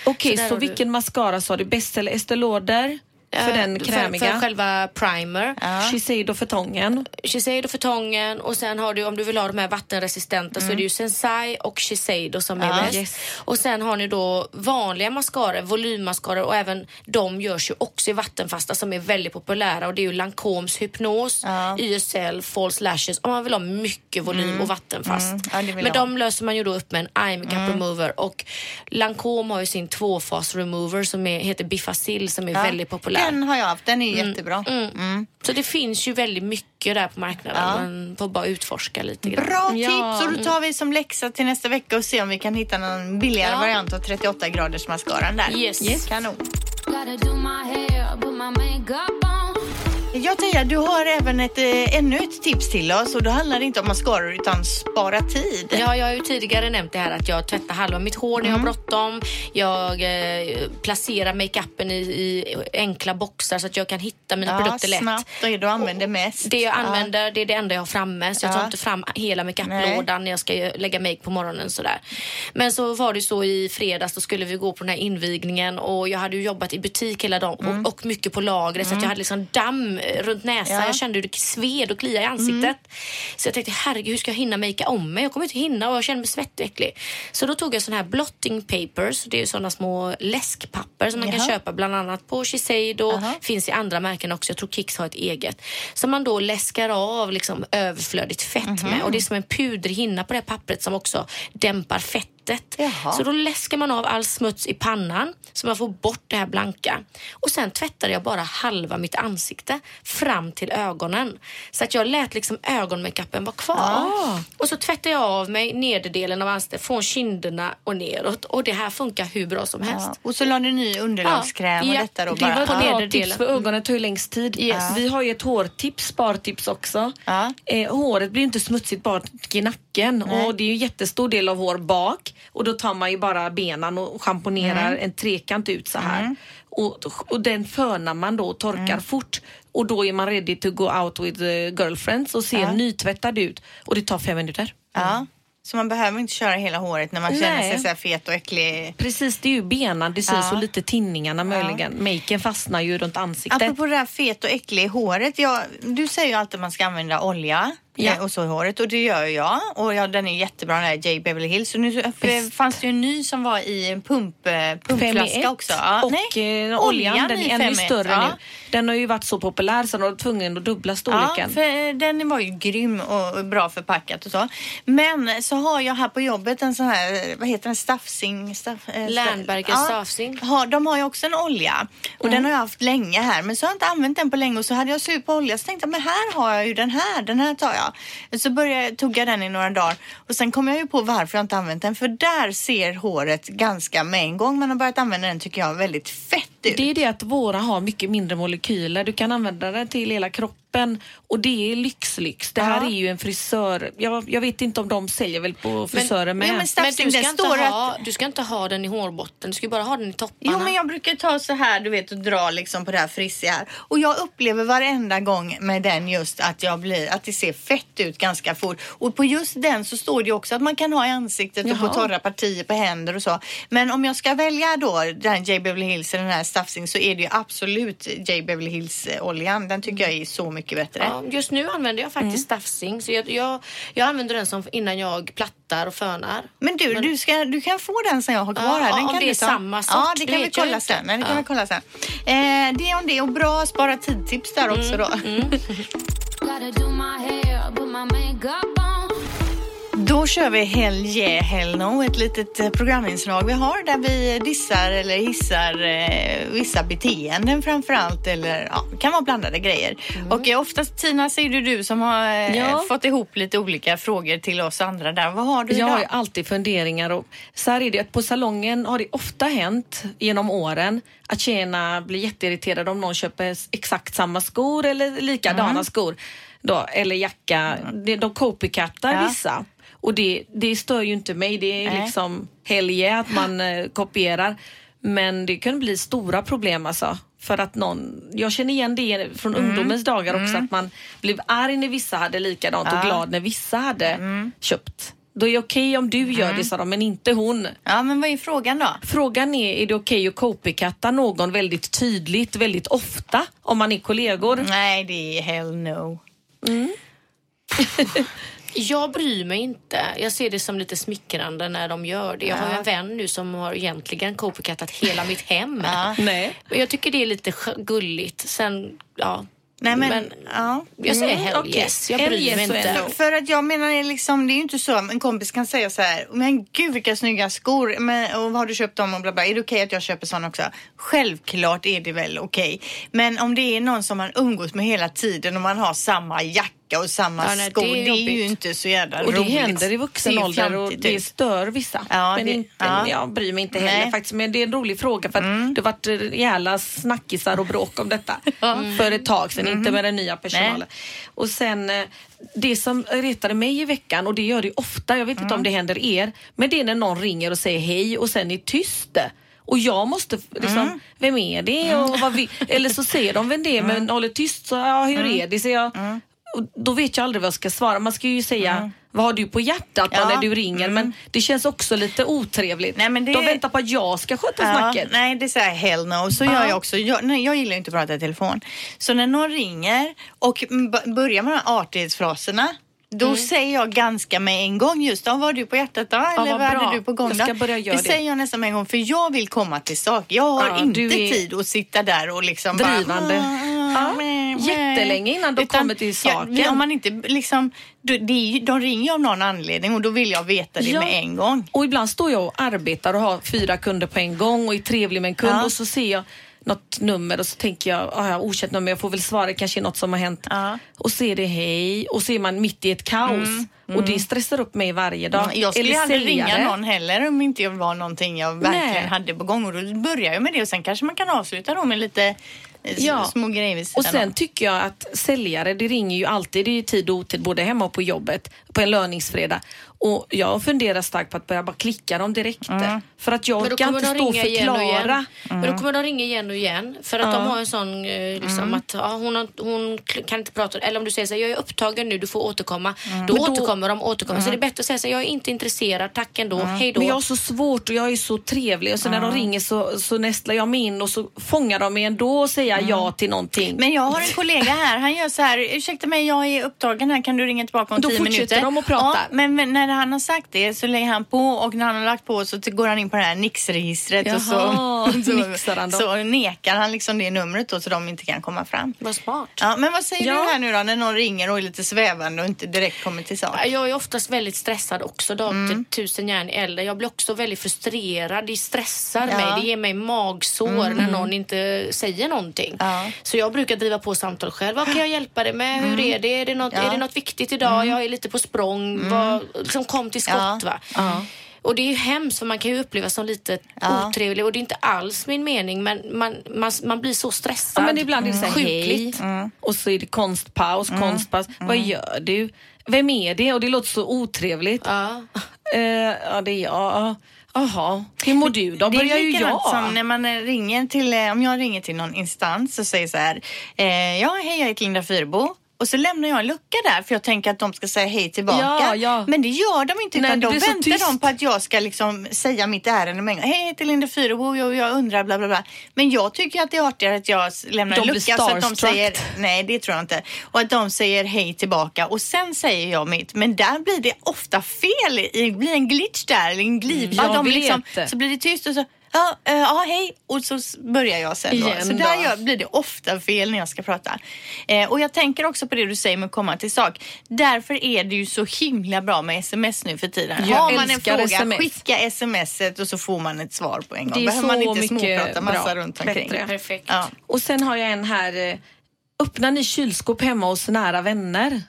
Okej, Så så, du- vilken mascara sa du? Bäst eller Estée Lauder? För Eh, den krämiga. För, för själva primer. Shiseido för tången. Shiseido för tången och sen har du om du vill ha de här vattenresistenta så är det ju Sensai och Shiseido som är Ja. bäst. Yes. Och sen har ni då vanliga mascaror, volymmascaror och även de görs ju också i vattenfasta som är väldigt populära och det är ju Lancomes Hypnos, Ja. YSL, False Lashes om man vill ha mycket volym och vattenfast. Mm. Ja, Men ha. de löser man ju då upp med en eye makeup remover och Lancome har ju sin tvåfas remover som är, heter Bifacil som är Ja, väldigt populär. Den har jag haft. Den är jättebra. Mm. Så det finns ju väldigt mycket där på marknaden. Ja. Man får bara utforska lite grann. Bra Ja. tips! Och då tar vi som läxa till nästa vecka och ser om vi kan hitta någon billigare Ja. variant av 38 graders mascaran där. Yes. Kanon. Jag Teija, du har även ett, eh, ännu ett tips till oss och då handlar det inte om mascaror utan spara tid. Ja, jag har ju tidigare nämnt det här att jag tvättar halva mitt hår när jag har bråttom. Jag eh, placerar makeupen i, i enkla boxar så att jag kan hitta mina Ja, produkter lätt. snabbt det du använder mest. Det jag Ja. använder, det är det enda jag har framme. Så jag tar Ja. inte fram hela makeuplådan när jag ska lägga make på morgonen. Sådär. Men så var det så i fredags, då skulle vi gå på den här invigningen och jag hade ju jobbat i butik hela dagen och, och mycket på lagret så att jag hade liksom damm runt näsan. Ja. Jag kände hur det sved och kliade i ansiktet. Så jag tänkte, herregud hur ska jag hinna makea om mig? Jag kommer inte hinna och jag känner mig svettig och äcklig. Så då tog jag sån här blotting papers. Det är ju såna små läskpapper som man kan Jaha. köpa bland annat på Shiseido. Aha. Finns i andra märken också. Jag tror Kicks har ett eget. Som man då läskar av liksom överflödigt fett Mhm. med. Och det är som en pudrig hinna på det här pappret som också dämpar fett fettet. Jaha. Så då läskar man av all smuts i pannan så man får bort det här blanka. Och sen tvättade jag bara halva mitt ansikte fram till ögonen. Så att jag lät liksom ögonmakeupen vara kvar. Ah. Och så tvättade jag av mig nederdelen av ansiktet från kinderna och neråt. Och det här funkar hur bra som helst. Ja. Och så la du ny underlagskräm och Ja, detta då det bara. var Ett bra nederdelen. tips för ögonen tar ju längst tid. Yes. Vi har ju ett hårtips, spartips också. Ja. Eh, håret blir inte smutsigt bara i nacken Nej. och det är ju en jättestor del av hår bak och då tar man ju bara benen och schamponerar Mm. en trekant ut så här. Och, och den fönar man då och torkar Mm. fort och då är man ready to go out with girlfriends och ser Ja. nytvättad ut och det tar fem minuter. Ja. Så man behöver inte köra hela håret när man känner Nej. sig så här fet och äcklig. Precis, det är ju benan det syns Ja. och lite tinningarna möjligen. Maken fastnar ju runt ansiktet. Apropå det här fet och äcklig i håret. Jag, du säger ju alltid att man ska använda olja Ja. eh, och så i håret och det gör jag. Och ja, den är jättebra den här J Beverly Hills. Och nu Visst. fanns det ju en ny som var i en pump, eh, pumpflaska också. Ja, och nej. eh, oljan, den är ännu större ja. nu. Den har ju varit så populär så de var tvungen att dubbla Ja, storleken. för den var ju grym och bra förpackat och så. Men så har jag här på jobbet en sån här, vad heter den, Staffsing? Staff, eh, Lernberger ja, Staffsing. Har, de har ju också en olja och den har jag haft länge här men så har jag inte använt den på länge och så hade jag slut på olja så tänkte jag men här har jag ju den här, den här tar jag. Så började jag tugga den i några dagar och sen kom jag ju på varför jag inte använt den för där ser håret ganska med en gång man har börjat använda den tycker jag väldigt fett ut. Det är det att våra har mycket mindre molekyler. Du kan använda den till hela kroppen och det är lyxlyx. Det här Ja. är ju en frisör. Jag, jag vet inte om de säljer väl på frisörer med. ja, men Men Staffsing, du ska, inte står ha, att du ska inte ha den i hårbotten, du ska bara ha den i topparna. Jo men jag brukar ta så här du vet och dra liksom på det här frissiga här. Och jag upplever varenda gång med den just att jag blir, att det ser fett ut ganska fort. Och på just den så står det ju också att man kan ha i ansiktet och Jaha. på torra partier på händer och så. Men om jag ska välja då den J Beverly Hills eller den här Staffsing så är det ju absolut J Beverly Hills oljan. Den tycker jag är så mycket bättre. Ja, just nu använder jag faktiskt staffsing. Så jag, jag, jag använder den som innan jag plattar och fönar. Men du, du, ska, du kan få den som jag har kvar Ja, här. Den om kan det du är ta. samma sort, Ja, det kan vi kolla sen. Nej, det kan Ja. vi kolla sen. Eh, det om det och bra spara tid-tips där Mm, också då. *laughs* Gotta Då kör vi Hell yeah, hell no, ett litet eh, programinslag vi har där vi dissar eller hissar eh, vissa beteenden framför allt eller ja, kan vara blandade grejer. Och eh, oftast Tina så är det du som har eh, Ja. fått ihop lite olika frågor till oss andra där. Vad har du Jag idag? har ju alltid funderingar och så här är det att på salongen har det ofta hänt genom åren att tjejerna blir jätteirriterade om någon köper exakt samma skor eller likadana Mm. skor då, eller jacka. De, de copycatar Ja. vissa och det, det stör ju inte mig. Det är Nej. liksom helge att man *laughs* eh, kopierar. Men det kan bli stora problem alltså. För att någon, jag känner igen det från Mm. ungdomens dagar också att man blev arg när vissa hade likadant och Ja. glad när vissa hade Mm. köpt. Då är det okej om du gör det sa de, men inte hon. Ja, men vad är frågan då? Frågan är, är det okej att copycatta någon väldigt tydligt, väldigt ofta om man är kollegor? Nej, det är hell no. *laughs* *laughs* Jag bryr mig inte. Jag ser det som lite smickrande när de gör det. Jag har ju en vän nu som har egentligen copycatat hela mitt hem. Ja. Nej. Och Jag tycker det är lite gulligt. Sen, ja. Nej, men, Men- ja. Jag säger Mm, hell okej. yes. Jag bryr yes mig inte. För att jag menar, det är liksom, det är ju inte så en kompis kan säga så här, men gud vilka snygga skor, men, och vad har du köpt dem och bla bla. Är det okej att jag köper sådana också? Självklart är det väl okej. Men om det är någon som man umgås med hela tiden och man har samma jacka och samma Ja, nej, skor, det det är är, ju inte så jävla Och det roligt. händer i vuxen är ålder och det stör vissa. Ja, men det- inte, ja. jag bryr mig inte heller Nej. Mm. faktiskt. Men det är en rolig fråga för att det har varit rejäla snackisar och bråk om detta *laughs* för ett tag sedan, inte med den nya personalen. Och sen eh, det som retade mig i veckan och det gör det ofta, jag vet inte om det händer er, men det är när någon ringer och säger hej och sen är tyst. Och jag måste liksom, vem är det? Och vad vi, *laughs* eller så säger de vem det är men håller tyst. Så, ja, hur är det? Så jag, och då vet jag aldrig vad jag ska svara. Man ska ju säga vad har du på hjärtat Ja. när du ringer? Men det känns också lite otrevligt. Nej, men det- De väntar på att jag ska sköta snacket. nej, det är så här hell no. Så gör jag också. Jag, nej, jag gillar inte att prata i telefon. Så när någon ringer och börjar med de här artighetsfraserna då säger jag ganska med en gång just, ja, vad har du på hjärtat då? Eller vad vad hade du på gång då? det det. säger jag nästan med en gång för jag vill komma till sak. Jag har Ja, inte du är tid att sitta där och liksom drivande. bara... Jättelänge innan de kommer till saken. Ja, om man inte liksom, det ju- de ringer av någon anledning och då vill jag veta det Ja. med en gång. Och ibland står jag och arbetar och har fyra kunder på en gång och är trevlig med en kund Ja. och så ser jag något nummer och så tänker jag, ah, ja, okänt nummer, jag får väl svara, det kanske är något som har hänt. Ja. Och så är det hej och så är man mitt i ett kaos. Och det stressar upp mig varje dag. Jag skulle Eller aldrig ringa säljare. någon heller om inte jag var någonting jag verkligen Nej. hade på gång. Och då börjar jag med det och sen kanske man kan avsluta då med lite Ja. små grejer vid Och sen om. tycker jag att säljare, det ringer ju alltid, det är tid och otid både hemma och på jobbet på en löningsfredag. Och jag funderar starkt på att börja bara klicka dem direkt. Mm. För att jag då orkar inte stå och ringa igen och förklara. igen. Men då kommer de ringa igen och igen. För att Ja. de har en sån eh, liksom att ja, hon, har, hon kan inte prata. Eller om du säger så här, jag är upptagen nu, du får återkomma. Då Men då- återkommer de, återkommer. Så det är bättre att säga så här, jag är inte intresserad, tack ändå, hej då. Men jag har så svårt och jag är så trevlig och så när de ringer så, så nästlar jag mig in och så fångar de mig ändå och säger ja till någonting. Men jag har en kollega här, han gör så här, ursäkta mig jag är upptagen här, kan du ringa tillbaka om Då tio fortsätter minuter? de att prata. Ja, men, men när han har sagt det så lägger han på och när han har lagt på så går han in på det här Nix-registret och så, *laughs* så, han då. så nekar han liksom det numret då så de inte kan komma fram. Vad smart. Ja, men vad säger Ja. du här nu då när någon ringer och är lite svävande och inte direkt kommer till sak? Jag är oftast väldigt stressad också, dag till tusen järn äldre. Jag blir också väldigt frustrerad. Det stressar Ja. mig. Det ger mig magsår när någon inte säger någonting. Ja. Så jag brukar driva på samtal själv. Vad kan jag hjälpa dig med? Hur är det? Är det något, Ja. är det något viktigt idag? Jag är lite på språng. Vad, liksom kom till skott va. Och det är ju hemskt för man kan ju upplevas som lite Ja. otrevlig och det är inte alls min mening men man, man, man blir så stressad. Ja, men ibland är det så här, hej Sjukligt. och så är det konstpaus, konstpaus. Vad gör du? Vem är det? Och det låter så otrevligt. Ja. Eh, ja, det är jag. Jaha, hur mår du då? Det är Börjar ju jag. som när man ringer till, eh, om jag ringer till någon instans och säger så här, eh, ja hej jag heter Linda Fyrebo. Och så lämnar jag en lucka där för jag tänker att de ska säga hej tillbaka. Ja, ja. Men det gör de inte utan då väntar de på att jag ska liksom säga mitt ärende med. Hej jag heter Linda Fyrebo jag, jag undrar bla bla bla. Men jag tycker att det är artigare att jag lämnar De en lucka så att de säger nej det tror jag inte. Och att de säger hej tillbaka och sen säger jag mitt. Men där blir det ofta fel. Det blir en glitch där, eller en glipa. Jag de liksom, så blir det tyst och så Ja, eh, ja, hej. Och så börjar jag sen. Då. Igen Så där gör, blir det ofta fel när jag ska prata. Eh, och jag tänker också på det du säger med att komma till sak. Därför är det ju så himla bra med sms nu för tiden. Jag Har man en fråga, SMS. skicka smset och så får man ett svar på en gång. Det är Behöver man så inte mycket småprata massa bra. runt omkring. Bättre. Perfekt. Ja. Och sen har jag en här. eh, Öppnar ni kylskåp hemma hos nära vänner?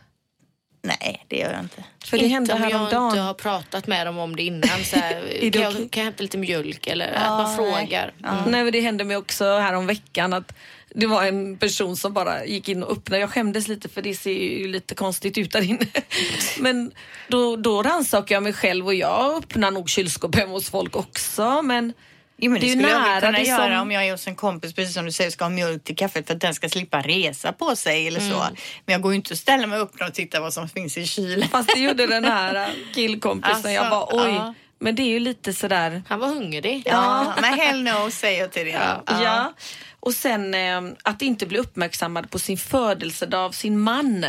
Nej, det gör jag inte. För det inte hände om jag inte har pratat med dem om det innan. Så här, *laughs* kan, jag, kan jag hämta lite mjölk? Eller att Ja, man nej. frågar. Mm. Nej, men det hände mig också här om veckan att det var en person som bara gick in och öppnade. Jag skämdes lite för det ser ju lite konstigt ut där inne. *laughs* Men då, då rannsakade jag mig själv och jag öppnar nog kylskåp hemma hos folk också. Men Jo, men det, Det skulle jag nära, väl kunna göra som- om jag är hos en kompis, precis som du säger, ska ha mjölk till kaffet för att den ska slippa resa på sig eller så. Men jag går ju inte att ställa mig upp och titta vad som finns i kylen. fast det gjorde den här *laughs* killkompisen. jag Alltså, bara oj. ja. Men det är ju lite sådär. Han var hungrig. Ja, men hell no säger jag till det. Ja. Ja. Och sen eh, att inte bli uppmärksammad på sin födelsedag av sin man.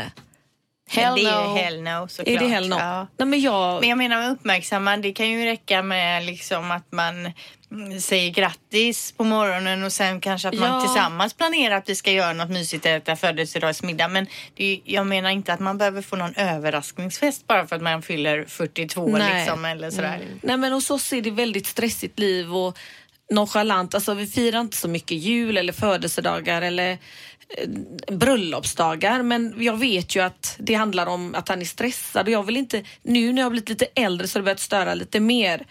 Men det är no. ju hell no såklart. Är det hell no? Ja. Nej, men jag, Men jag menar med uppmärksammad, det kan ju räcka med liksom att man mm, säger grattis på morgonen och sen kanske att man Ja. tillsammans planerar att vi ska göra något mysigt, äta födelsedagsmiddag. Men är, jag menar inte att man behöver få någon överraskningsfest bara för att man fyller 42 Nej. liksom eller sådär. Nej men hos oss är det väldigt stressigt liv och nonchalant. Alltså vi firar inte så mycket jul eller födelsedagar eller bröllopsdagar. Men jag vet ju att det handlar om att han är stressad och jag vill inte, nu när jag har blivit lite äldre så har det börjat störa lite mer.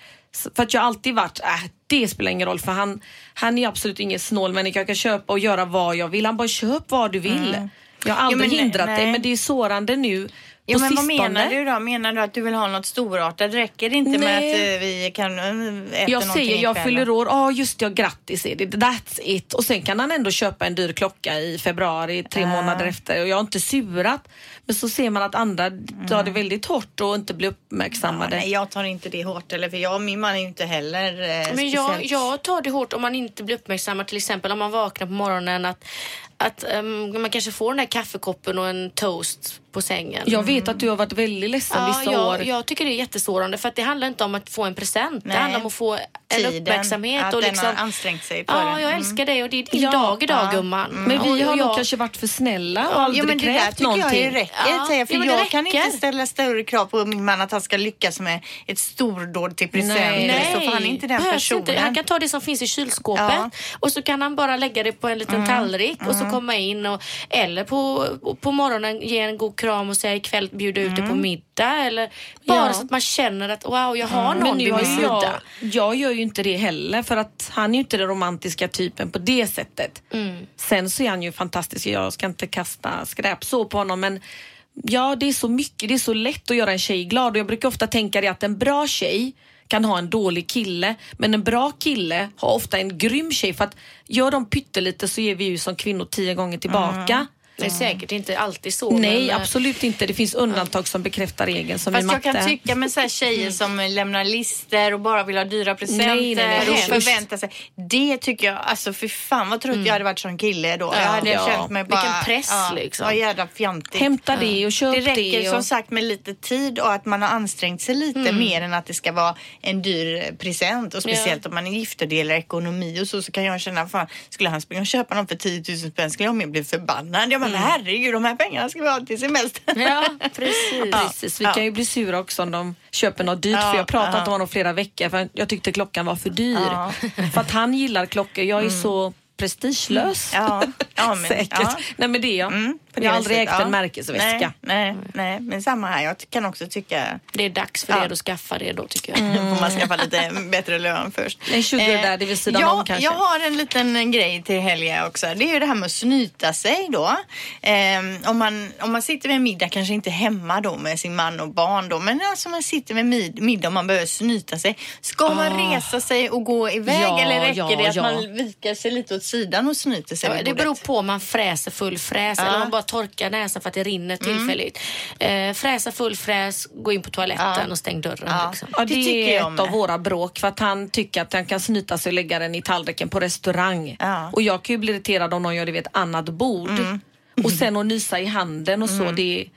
För att jag alltid varit, äh, det spelar ingen roll för han, han är absolut ingen snål människa. Jag kan köpa och göra vad jag vill. Han bara, köp vad du vill. Jag har aldrig men hindrat dig nej. men det är sårande nu På men vad menar du då? Menar du att du vill ha något storartat? Räcker det inte med Nej. att eh, vi kan eh, äta Jag säger jag fyller år, ja just ja grattis är det, that's it. Och sen kan han ändå köpa en dyr klocka i februari tre Ah. månader efter och jag har inte surat. Men så ser man att andra tar det väldigt hårt och inte blir Mm. Ja, uppmärksammade. nej, jag tar inte det hårt. Eller, för jag, min man är ju inte heller eh, Men jag, speciellt... jag tar det hårt om man inte blir uppmärksammad. Till exempel om man vaknar på morgonen att att ehm, man kanske får den här kaffekoppen och en toast på sängen. Jag vet att du har varit väldigt ledsen Ja, vissa jag, år. jag tycker det är jättesårande för att det handlar inte om att få en present. Nej. Det handlar om att få en uppmärksamhet. att och den liksom, har ansträngt sig på Ja, jag Mm. älskar dig och det är din Ja, dag idag ja. gumman. Men Och vi har nog jag- kanske varit för snälla och aldrig Ja men det där jag någonting. ju räcker. Ja, säger jag, för ja, men jag kan räcker. inte ställa större krav på min man att han ska lyckas med ett stordåd till presenter. Nej. Så för han är inte den behövs personen. Inte. Han kan ta det som finns i kylskåpet Ja. Mm. och så kan han bara lägga det på en liten tallrik och så komma in och, eller på, på morgonen ge en god kram och säga ikväll bjuda ut dig på Mm. middag eller bara Ja. så att man känner att wow jag har någon Men nu vid min ju jag, sida. jag gör ju inte det heller för att han är ju inte den romantiska typen på det sättet. Mm. Sen så är han ju fantastisk, jag ska inte kasta skräp så på honom men ja det är så mycket, det är så lätt att göra en tjej glad och jag brukar ofta tänka det att en bra tjej kan ha en dålig kille men en bra kille har ofta en grym tjej för att gör de pyttelite så ger vi ju som kvinnor tio gånger tillbaka. Det är säkert inte alltid så. Nej men, eh, absolut inte, det finns undantag som bekräftar regeln som i Fast matte. jag kan tycka med så här tjejer som lämnar lister och bara vill ha dyra presenter Nej, nej, nej, och förväntar sig. Det tycker jag, alltså för fan vad trött jag hade varit som kille då. jag hade ja. känt mig bara... Vilken press, liksom. Vad jävla fjantigt. Hämta det och köp Det det. räcker och... som sagt med lite tid och att man har ansträngt sig lite Mm. mer än att det ska vara en dyr present. Och speciellt om man är gift och delar ekonomi och så, så kan jag känna, fan, skulle han springa och köpa någon för 10 000 spänn skulle jag mer bli förbannad. Jag bara, Mm. herregud, de här pengarna ska vi ha till semester. Ja, precis. Precis, vi Ja. kan ju bli sura också om de köper något dyrt Ja, för jag ja. inte om honom flera veckor för jag tyckte klockan var för dyr. Ja. För att han gillar klockor, jag är så prestigelös. Ja, ja, men- *laughs* Säkert. ja. Nej men det är jag. Mm, på det jag har aldrig ägt ja. en märkesväska. Nej, nej, nej, men samma här. Jag kan också tycka Det är dags för Ja. er att skaffa det då tycker jag. mm. får man skaffa lite bättre lön först. En sugar Eh, daddy vid sidan ja, om kanske. Jag har en liten grej till helgen också. Det är ju det här med att snyta sig då. Eh, om, man, om man sitter med middag, kanske inte hemma då med sin man och barn då, men alltså man sitter med mid, middag och man behöver snyta sig. Ska man Ah. resa sig och gå iväg Ja, eller räcker ja, det att ja. man vikar sig lite åt sidan och snyter sig Ja, vid det beror på om man fräser full fräs eller om man bara torkar näsan för att det rinner tillfälligt. Eh, fräsa full fräs, gå in på toaletten Ja. och stäng dörren. Ja. Liksom. Ja, Det det, tycker är jag ett av med. våra bråk för att han tycker att han kan snyta sig och lägga den i tallriken på restaurang. Ja. Och jag kan ju bli irriterad om någon gör det vid ett annat bord. Mm. Och sen att nysa i handen och så, det,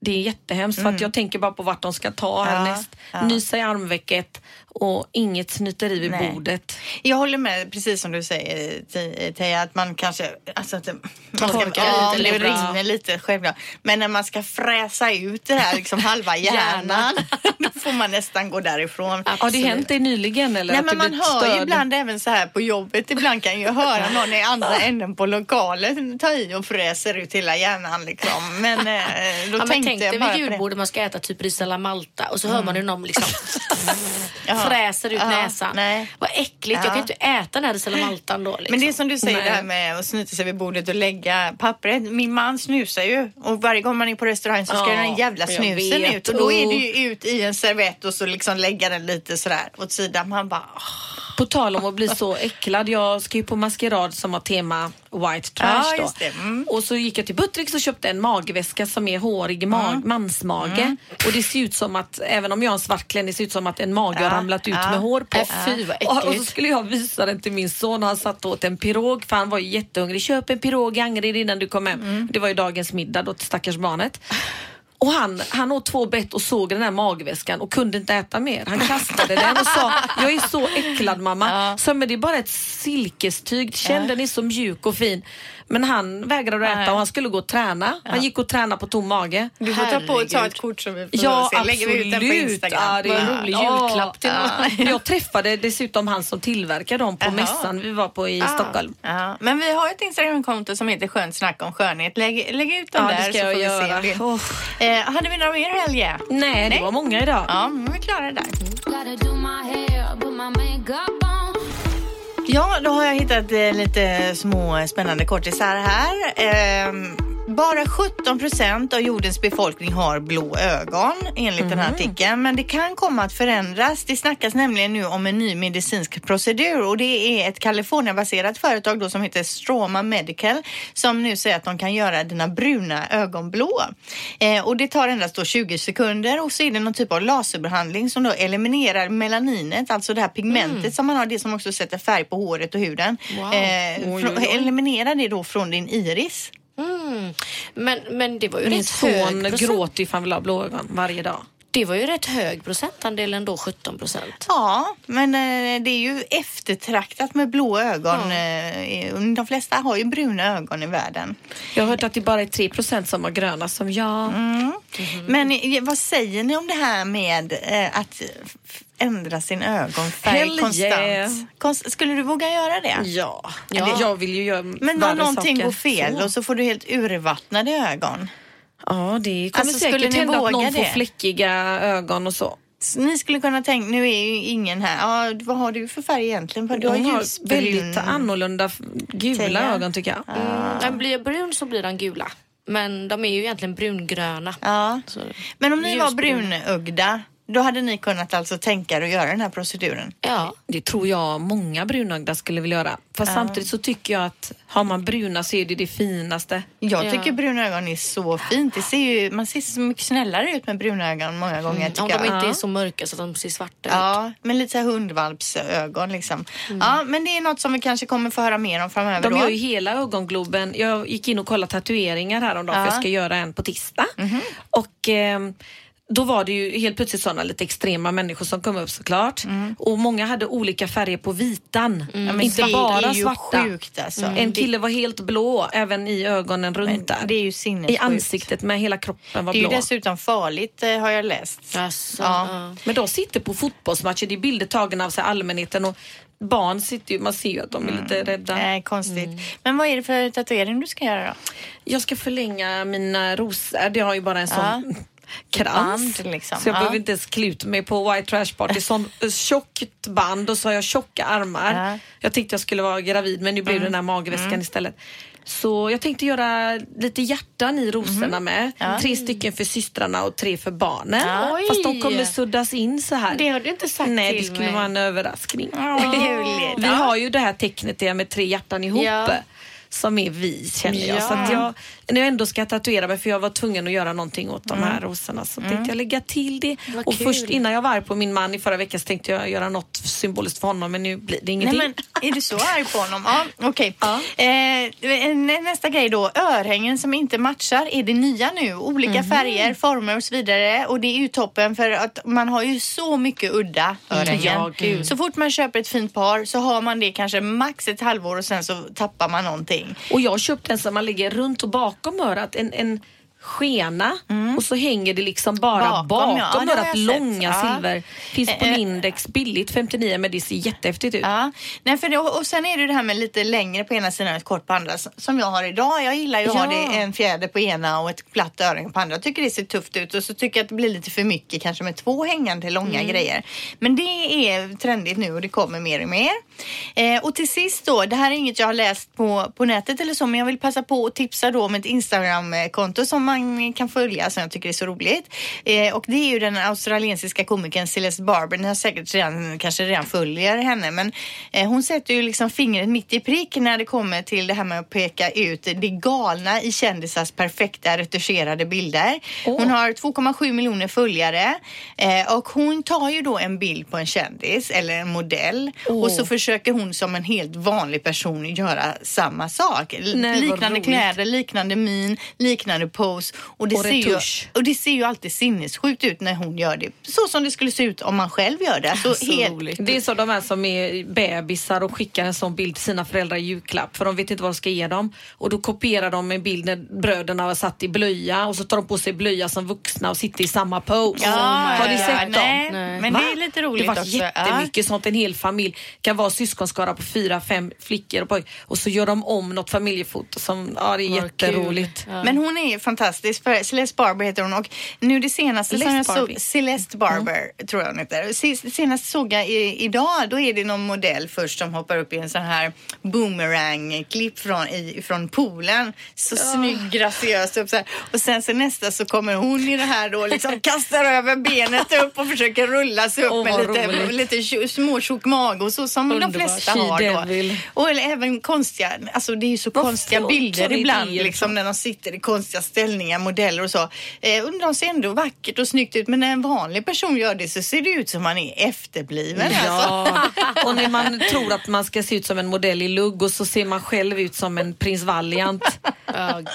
det är jättehemskt för att jag tänker bara på vart de ska ta Mm. Ja, härnäst. ja. Nysa i armvecket och inget snyteri vid Nej. bordet. Jag håller med precis som du säger Te- Teija att man kanske alltså att man ska, torkar ja, lite, det rinner lite självklart. Men när man ska fräsa ut det här liksom halva *laughs* hjärnan då får man nästan gå därifrån. Har det hänt dig nyligen eller Nej men man hör ju störd? ibland även så här på jobbet. Ibland kan jag höra någon i andra *laughs* änden på lokalen ta i och fräser ut hela hjärnan liksom. Men eh, *laughs* då Ja, men tänkte tänk jag bara vid på det. julbordet man ska äta typ ris Malta och så hör man hur någon liksom Jaha. Fräser ut näsan. nej. Vad äckligt, jag Ja. kan inte äta den här ris alla Maltan då. Liksom. Men det är som du säger Nej. det här med att snyta sig vid bordet och lägga pappret. Min man snusar ju och varje gång man är på restaurang så ska Ja, den jävla snusen ut och då är det ju ut i en servett och så liksom lägga den lite sådär åt sidan. Man bara åh. På tal om att bli så äcklad. Jag ska ju på maskerad som har tema white trash Ja, då. Mm. Och så gick jag till Buttricks och köpte en magväska som är hårig ma- Mm. mansmage. Och det ser ut som att, även om jag har en svart klänning, det ser ut som att en mage har ramlat ut med hår på. Äh, fy, vad och, och så äckligt. skulle jag visa den till min son och han satt åt en pirog för han var ju jättehungrig. Köp en pirog i Angered innan du kom hem. Mm. Det var ju dagens middag då till stackars barnet. Och han, han åt två bett och såg den här magväskan och kunde inte äta mer. Han kastade den och sa, jag är så äcklad mamma. Så, men det är bara ett silkestyg, känn den är så mjuk och fin. Men han vägrade att äta Nej. och han skulle gå och träna. Han gick och tränade på tom mage. Du får ta på och ta ett kort som vi får Ja, se. Lägger vi ut den på absolut. Instagram. Ja, det är en rolig julklapp till ja. Jag träffade dessutom han som tillverkar dem på Jaha. mässan vi var på i Ja, Stockholm. Ja. Men vi har ett Instagramkonto som heter Skönt snack om skönhet. Lägg, lägg ut den Ja, där det ska så jag får vi göra. se. Det. Eh, hade vi några mer helger? Nej, det Nej. var många idag. Ja, men vi klarar det där. Ja, då har jag hittat eh, lite små eh, spännande kortisar här. Eh, bara 17 procent av jordens befolkning har blå ögon enligt den här artikeln. Men det kan komma att förändras. Det snackas nämligen nu om en ny medicinsk procedur och det är ett Kalifornienbaserat företag då som heter Stroma Medical som nu säger att de kan göra dina bruna ögon blå. Eh, och det tar endast då 20 sekunder och så är det någon typ av laserbehandling som då eliminerar melaninet, alltså det här pigmentet som man har, det som också sätter färg på håret och huden. Wow. Eh, Oj, oj, oj. Eliminerar det då från din iris. Mm. Men, men det var ju Min rätt hög son procent. gråter ju för han vill ha blå ögon varje dag. Det var ju rätt hög procentandel ändå, 17 procent. Ja, men eh, det är ju eftertraktat med blå ögon. Eh, de flesta har ju bruna ögon i världen. Jag har hört att det bara är 3% som har gröna som jag. Men eh, vad säger ni om det här med att ändra sin ögonfärg Hell konstant? yeah. Konst- skulle du våga göra det? Ja, Ja. Eller jag vill ju göra Men om värre någonting saker. går fel Så. och så får du helt urvattnade ögon. Ja, det kommer Alltså, skulle säkert ni hända att någon får det? fläckiga ögon och så. Ni skulle kunna tänka, nu är ju ingen här, ja, vad har du för färg egentligen? Du har har väldigt annorlunda gula Teja. ögon tycker jag. Mm. Den blir brun så blir den gula. Men de är ju egentligen brungröna. Ja. Så, Men om ni var brunögda, då hade ni kunnat alltså tänka er att göra den här proceduren? Ja. Det tror jag många brunögda skulle vilja göra. Fast samtidigt så tycker jag att har man bruna så är det det finaste. Jag Ja. tycker bruna ögon är så fint. Det ser ju, man ser så mycket snällare ut med bruna ögon många gånger Mm. Om de jag. inte Ja. är så mörka så att de ser svarta ut. Ja, men lite så här hundvalpsögon liksom. Ja, men det är något som vi kanske kommer få höra mer om framöver De då. gör ju hela ögongloben. Jag gick in och kollade tatueringar häromdagen Ja. för jag ska göra en på tisdag. Och ehm, då var det ju helt plötsligt sådana lite extrema människor som kom upp såklart. Och många hade olika färger på vitan. Men Inte det bara är ju svarta. sjukt alltså. En kille var helt blå även i ögonen runt där. det är ju I sinnessjukt. ansiktet med hela kroppen var Det är ju blå. dessutom farligt eh, har jag läst. Alltså, Ja. ja. Men de sitter på fotbollsmatcher, det är bilder tagna av sig allmänheten och barn sitter ju, man ser ju att de är lite rädda. Nej, konstigt. Men vad är det för tatuering du ska göra då? Jag ska förlänga mina rosor, det har ju bara en sån krans. Band, liksom. Så jag Ja. behöver inte ens klä ut mig på White Trash Party. *laughs* Sån eh, tjockt band och så har jag tjocka armar. Ja. Mm. Jag tänkte jag skulle vara gravid men nu blev det den här magväskan istället. Så jag tänkte göra lite hjärtan i rosorna med. Tre stycken för systrarna och tre för barnen. Ja. Fast de Oj. kommer suddas in så här. Det har du inte sagt Nej, till det skulle mig. vara en överraskning. *laughs* Gulligt. Vi har ju det här tecknet där med tre hjärtan ihop. Ja. Som är vi känner jag. Ja. Så jag, när jag ändå ska tatuera mig för jag var tvungen att göra någonting åt de här rosorna så tänkte jag lägga till det. Vad och kul. först innan jag var arg på min man i förra veckan så tänkte jag göra något symboliskt för honom men nu blir det Nej, ingenting. men är du så arg på honom? Ja, *laughs* okej. Ja. Eh, nä- nästa grej då. Örhängen som inte matchar är det nya nu. Olika Mhm. färger, former och så vidare. Och det är ju toppen för att man har ju så mycket udda örhängen. Ja. Så fort man köper ett fint par så har man det kanske max ett halvår och sen så tappar man någonting. Och jag har köpt en som man lägger runt och bakom bakom örat. En, en skena och så hänger det liksom bara Bakom, bakom, ja. Jag Långa sett. Ja. silver. Finns på Eh, Lindex billigt 59 men det ser jättehäftigt ut. Ja, nej för det, och sen är det det här med lite längre på ena sidan och ett kort på andra som jag har idag. Jag gillar ju att ha det en fjäder på ena och ett platt örhänge på andra. Jag tycker det ser tufft ut och så tycker jag att det blir lite för mycket kanske med två hängande långa grejer. Men det är trendigt nu och det kommer mer och mer. Eh, och till sist då, det här är inget jag har läst på, på nätet eller så men jag vill passa på att tipsa då om ett Instagram-konto som man kan följa som jag tycker är så roligt. Eh, och det är ju den australiensiska komikern Celeste Barber. Ni har säkert redan, kanske redan följer henne men eh, hon sätter ju liksom fingret mitt i prick när det kommer till det här med att peka ut det galna i kändisars perfekta retuscherade bilder. Hon har 2,7 miljoner följare eh, och hon tar ju då en bild på en kändis eller en modell och så försöker hon som en helt vanlig person göra samma sak. Nej, liknande kläder, liknande min, liknande pose och det, Och ser ju, och det ser ju alltid sinnessjukt ut när hon gör det. Så som det skulle se ut om man själv gör det. Alltså, Så helt, roligt. Det är så de här som är bebisar och skickar en sån bild till sina föräldrar i julklapp för de vet inte vad de ska ge dem. Och då kopierar de en bild när bröderna har satt i blöja och så tar de på sig blöja som vuxna och sitter i samma pose. Ja, har ni ja, sett nej, dem? Nej. men det är lite roligt Det var också. jättemycket sånt. En hel familj kan vara syskonskara på fyra, fem flickor och pojkar och så gör de om något familjefoto som, ja det är Vad jätteroligt. Ja. Men hon är fantastisk fantastisk. För Celeste Barber heter hon och nu det senaste som jag Celeste såg. Celeste Barber tror jag hon heter. Senast såg jag i, idag, då är det någon modell först som hoppar upp i en sån här boomerang-klipp från, i, från poolen. Så snygg, graciöst upp så här. Och sen så nästa så kommer hon i det här då liksom kastar över benet upp och försöker rulla sig upp Åh, med lite, roligt. lite små tjock mage och så som de Underbart. flesta She har då. Och eller även konstiga, alltså det är ju så Var konstiga bilder ibland liksom när de sitter i konstiga ställningar, modeller och så. Eh, och de ser ändå vackert och snyggt ut men när en vanlig person gör det så ser det ut som man är efterbliven. Alltså. Ja, *laughs* och när man tror att man ska se ut som en modell i lugg och så ser man själv ut som en prins Valiant. *laughs*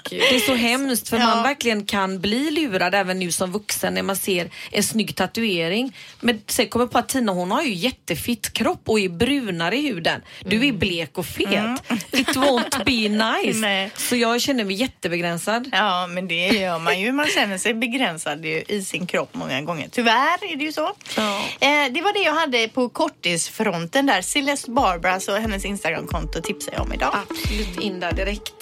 Gud. Det är så hemskt för Ja. man verkligen kan bli lurad även nu som vuxen när man ser en snygg tatuering. Men sen kommer på att Tina hon har ju jättefitt kropp och är brunare i huden. Du är blek och fet. It won't be *laughs* nice. Nej. Så jag känner mig jättebegränsad. Ja, men det gör man ju. Man känner sig begränsad i sin kropp många gånger. Tyvärr är det ju så. Ja. Eh, det var det jag hade på kortisfronten där. Celeste Barbara, alltså hennes Instagramkonto tipsar jag om idag. Absolut in där direkt.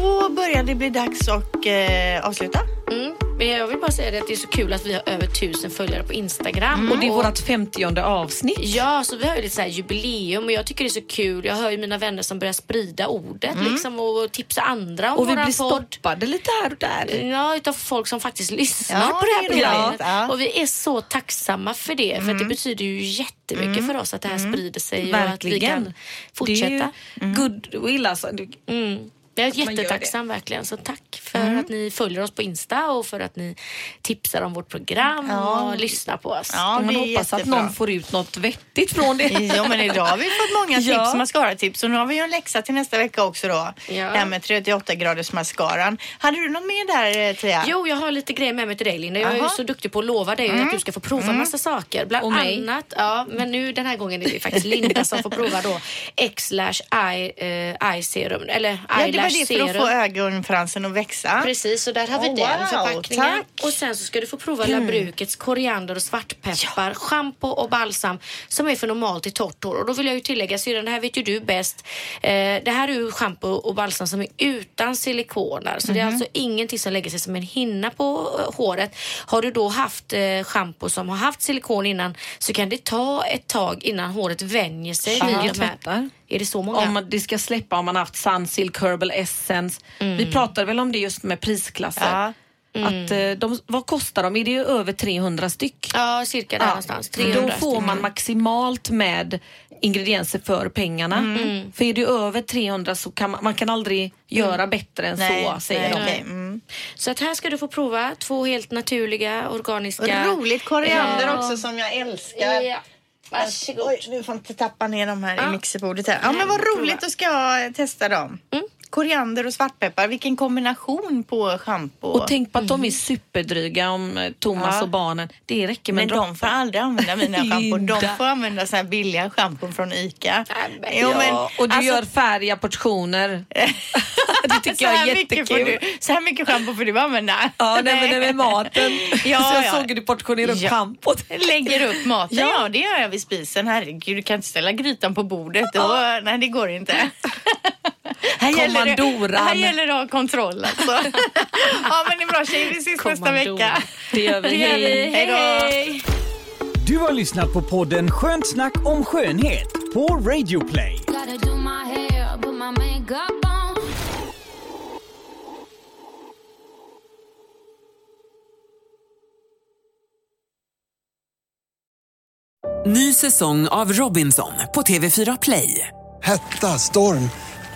Då börjar det bli dags att eh, avsluta. Mm. Men jag vill bara säga det att det är så kul att vi har över tusen följare på Instagram. Och det är vårt femtionde avsnitt. Ja, så vi har ju lite så jubileum och jag tycker det är så kul. Jag hör ju mina vänner som börjar sprida ordet liksom, och tipsa andra om Och vi blir podd. stoppade lite här och där. Ja, utav folk som faktiskt lyssnar Ja, på det här programmet. ja. Och vi är så tacksamma för det. För att det betyder ju jättemycket för oss att det här sprider sig och att vi Verkligen. kan fortsätta. Det är ju goodwill alltså. Du- Mm. Jag är jättetacksam verkligen. Så tack för att ni följer oss på Insta och för att ni tipsar om vårt program Ja. och lyssnar på oss. Ja, Man hoppas att jättebra. någon får ut något vettigt från det. *laughs* Ja men idag har vi fått många *laughs* tips, Ja. mascara-tips och nu har vi ju en läxa till nästa vecka också då. Ja. Det här med 38 graders mascaran. Hade du något mer där eh, Tia? Jo, jag har lite grejer med mig till dig Linda. Jag är ju Aha. så duktig på att lova dig att du ska få prova massa saker. Bland Och mig. annat, ja, men nu den här gången är det faktiskt Linda som får prova då X-lash eye, eh, eye serum, eller Ja, det var eyelash det för att serum. få ögonfransen att växa. Precis, så där har vi Oh, den wow, förpackningen. tack. Och sen så ska du få prova Labrukets koriander och svartpeppar, schampo och balsam som är för normalt till torrt hår. Och då vill jag ju tillägga, syrran, det här vet ju du bäst. Eh, det här är ju schampo och balsam som är utan silikoner. Så Mhm. det är alltså ingenting som lägger sig som en hinna på eh, håret. Har du då haft eh, schampo som har haft silikon innan så kan det ta ett tag innan håret vänjer sig. vid 20 de här-. Är det så många? Om man- det ska släppa om man har haft Sunsilk Herbal Essence. Vi pratade väl om det just med prisklasser. Ja. Att, eh, de, vad kostar de? Är det över 300 styck? Ja, cirka där någonstans. Då 300 får stycken. man maximalt med ingredienser för pengarna. För är det över 300 så kan man, man kan aldrig göra bättre än så säger nej, de. okej, mm. Så att här ska du få prova två helt naturliga organiska... Roligt koriander Ja. också som jag älskar. Ja. Varsågod. Oj, du får inte tappa ner dem här Ja. i mixerbordet här. Ja men vad roligt, då ska jag testa dem. Koriander och svartpeppar, vilken kombination på schampo. Och tänk på att de är superdryga om eh, Thomas Ja. och barnen. Det räcker med men en de får aldrig använda mina *laughs* schampo. De får använda så här billiga schampon från ICA. men- Jo, men, Ja, och du alltså, gör färdiga portioner. *laughs* det tycker så jag är jättekul. du, Så här mycket schampo får du använda. Ja, nej, men det med *laughs* maten. Ja, så jag ja. såg hur du portionerade upp Ja. schampot. Lägger upp maten, ja. Ja. det gör jag vid spisen. Herregud, du kan inte ställa grytan på bordet. Då, Nej, det går inte. Här gäller, det, här gäller det att ha kontroll alltså. *laughs* ja men det är bra tjejer, vi ses nästa vecka. Det gör vi. Det gör vi. Hej. Hej då. Du har lyssnat på podden Skönt snack om skönhet på Radio Play. Ny säsong av Robinson på TV4 Play. Hetta, storm,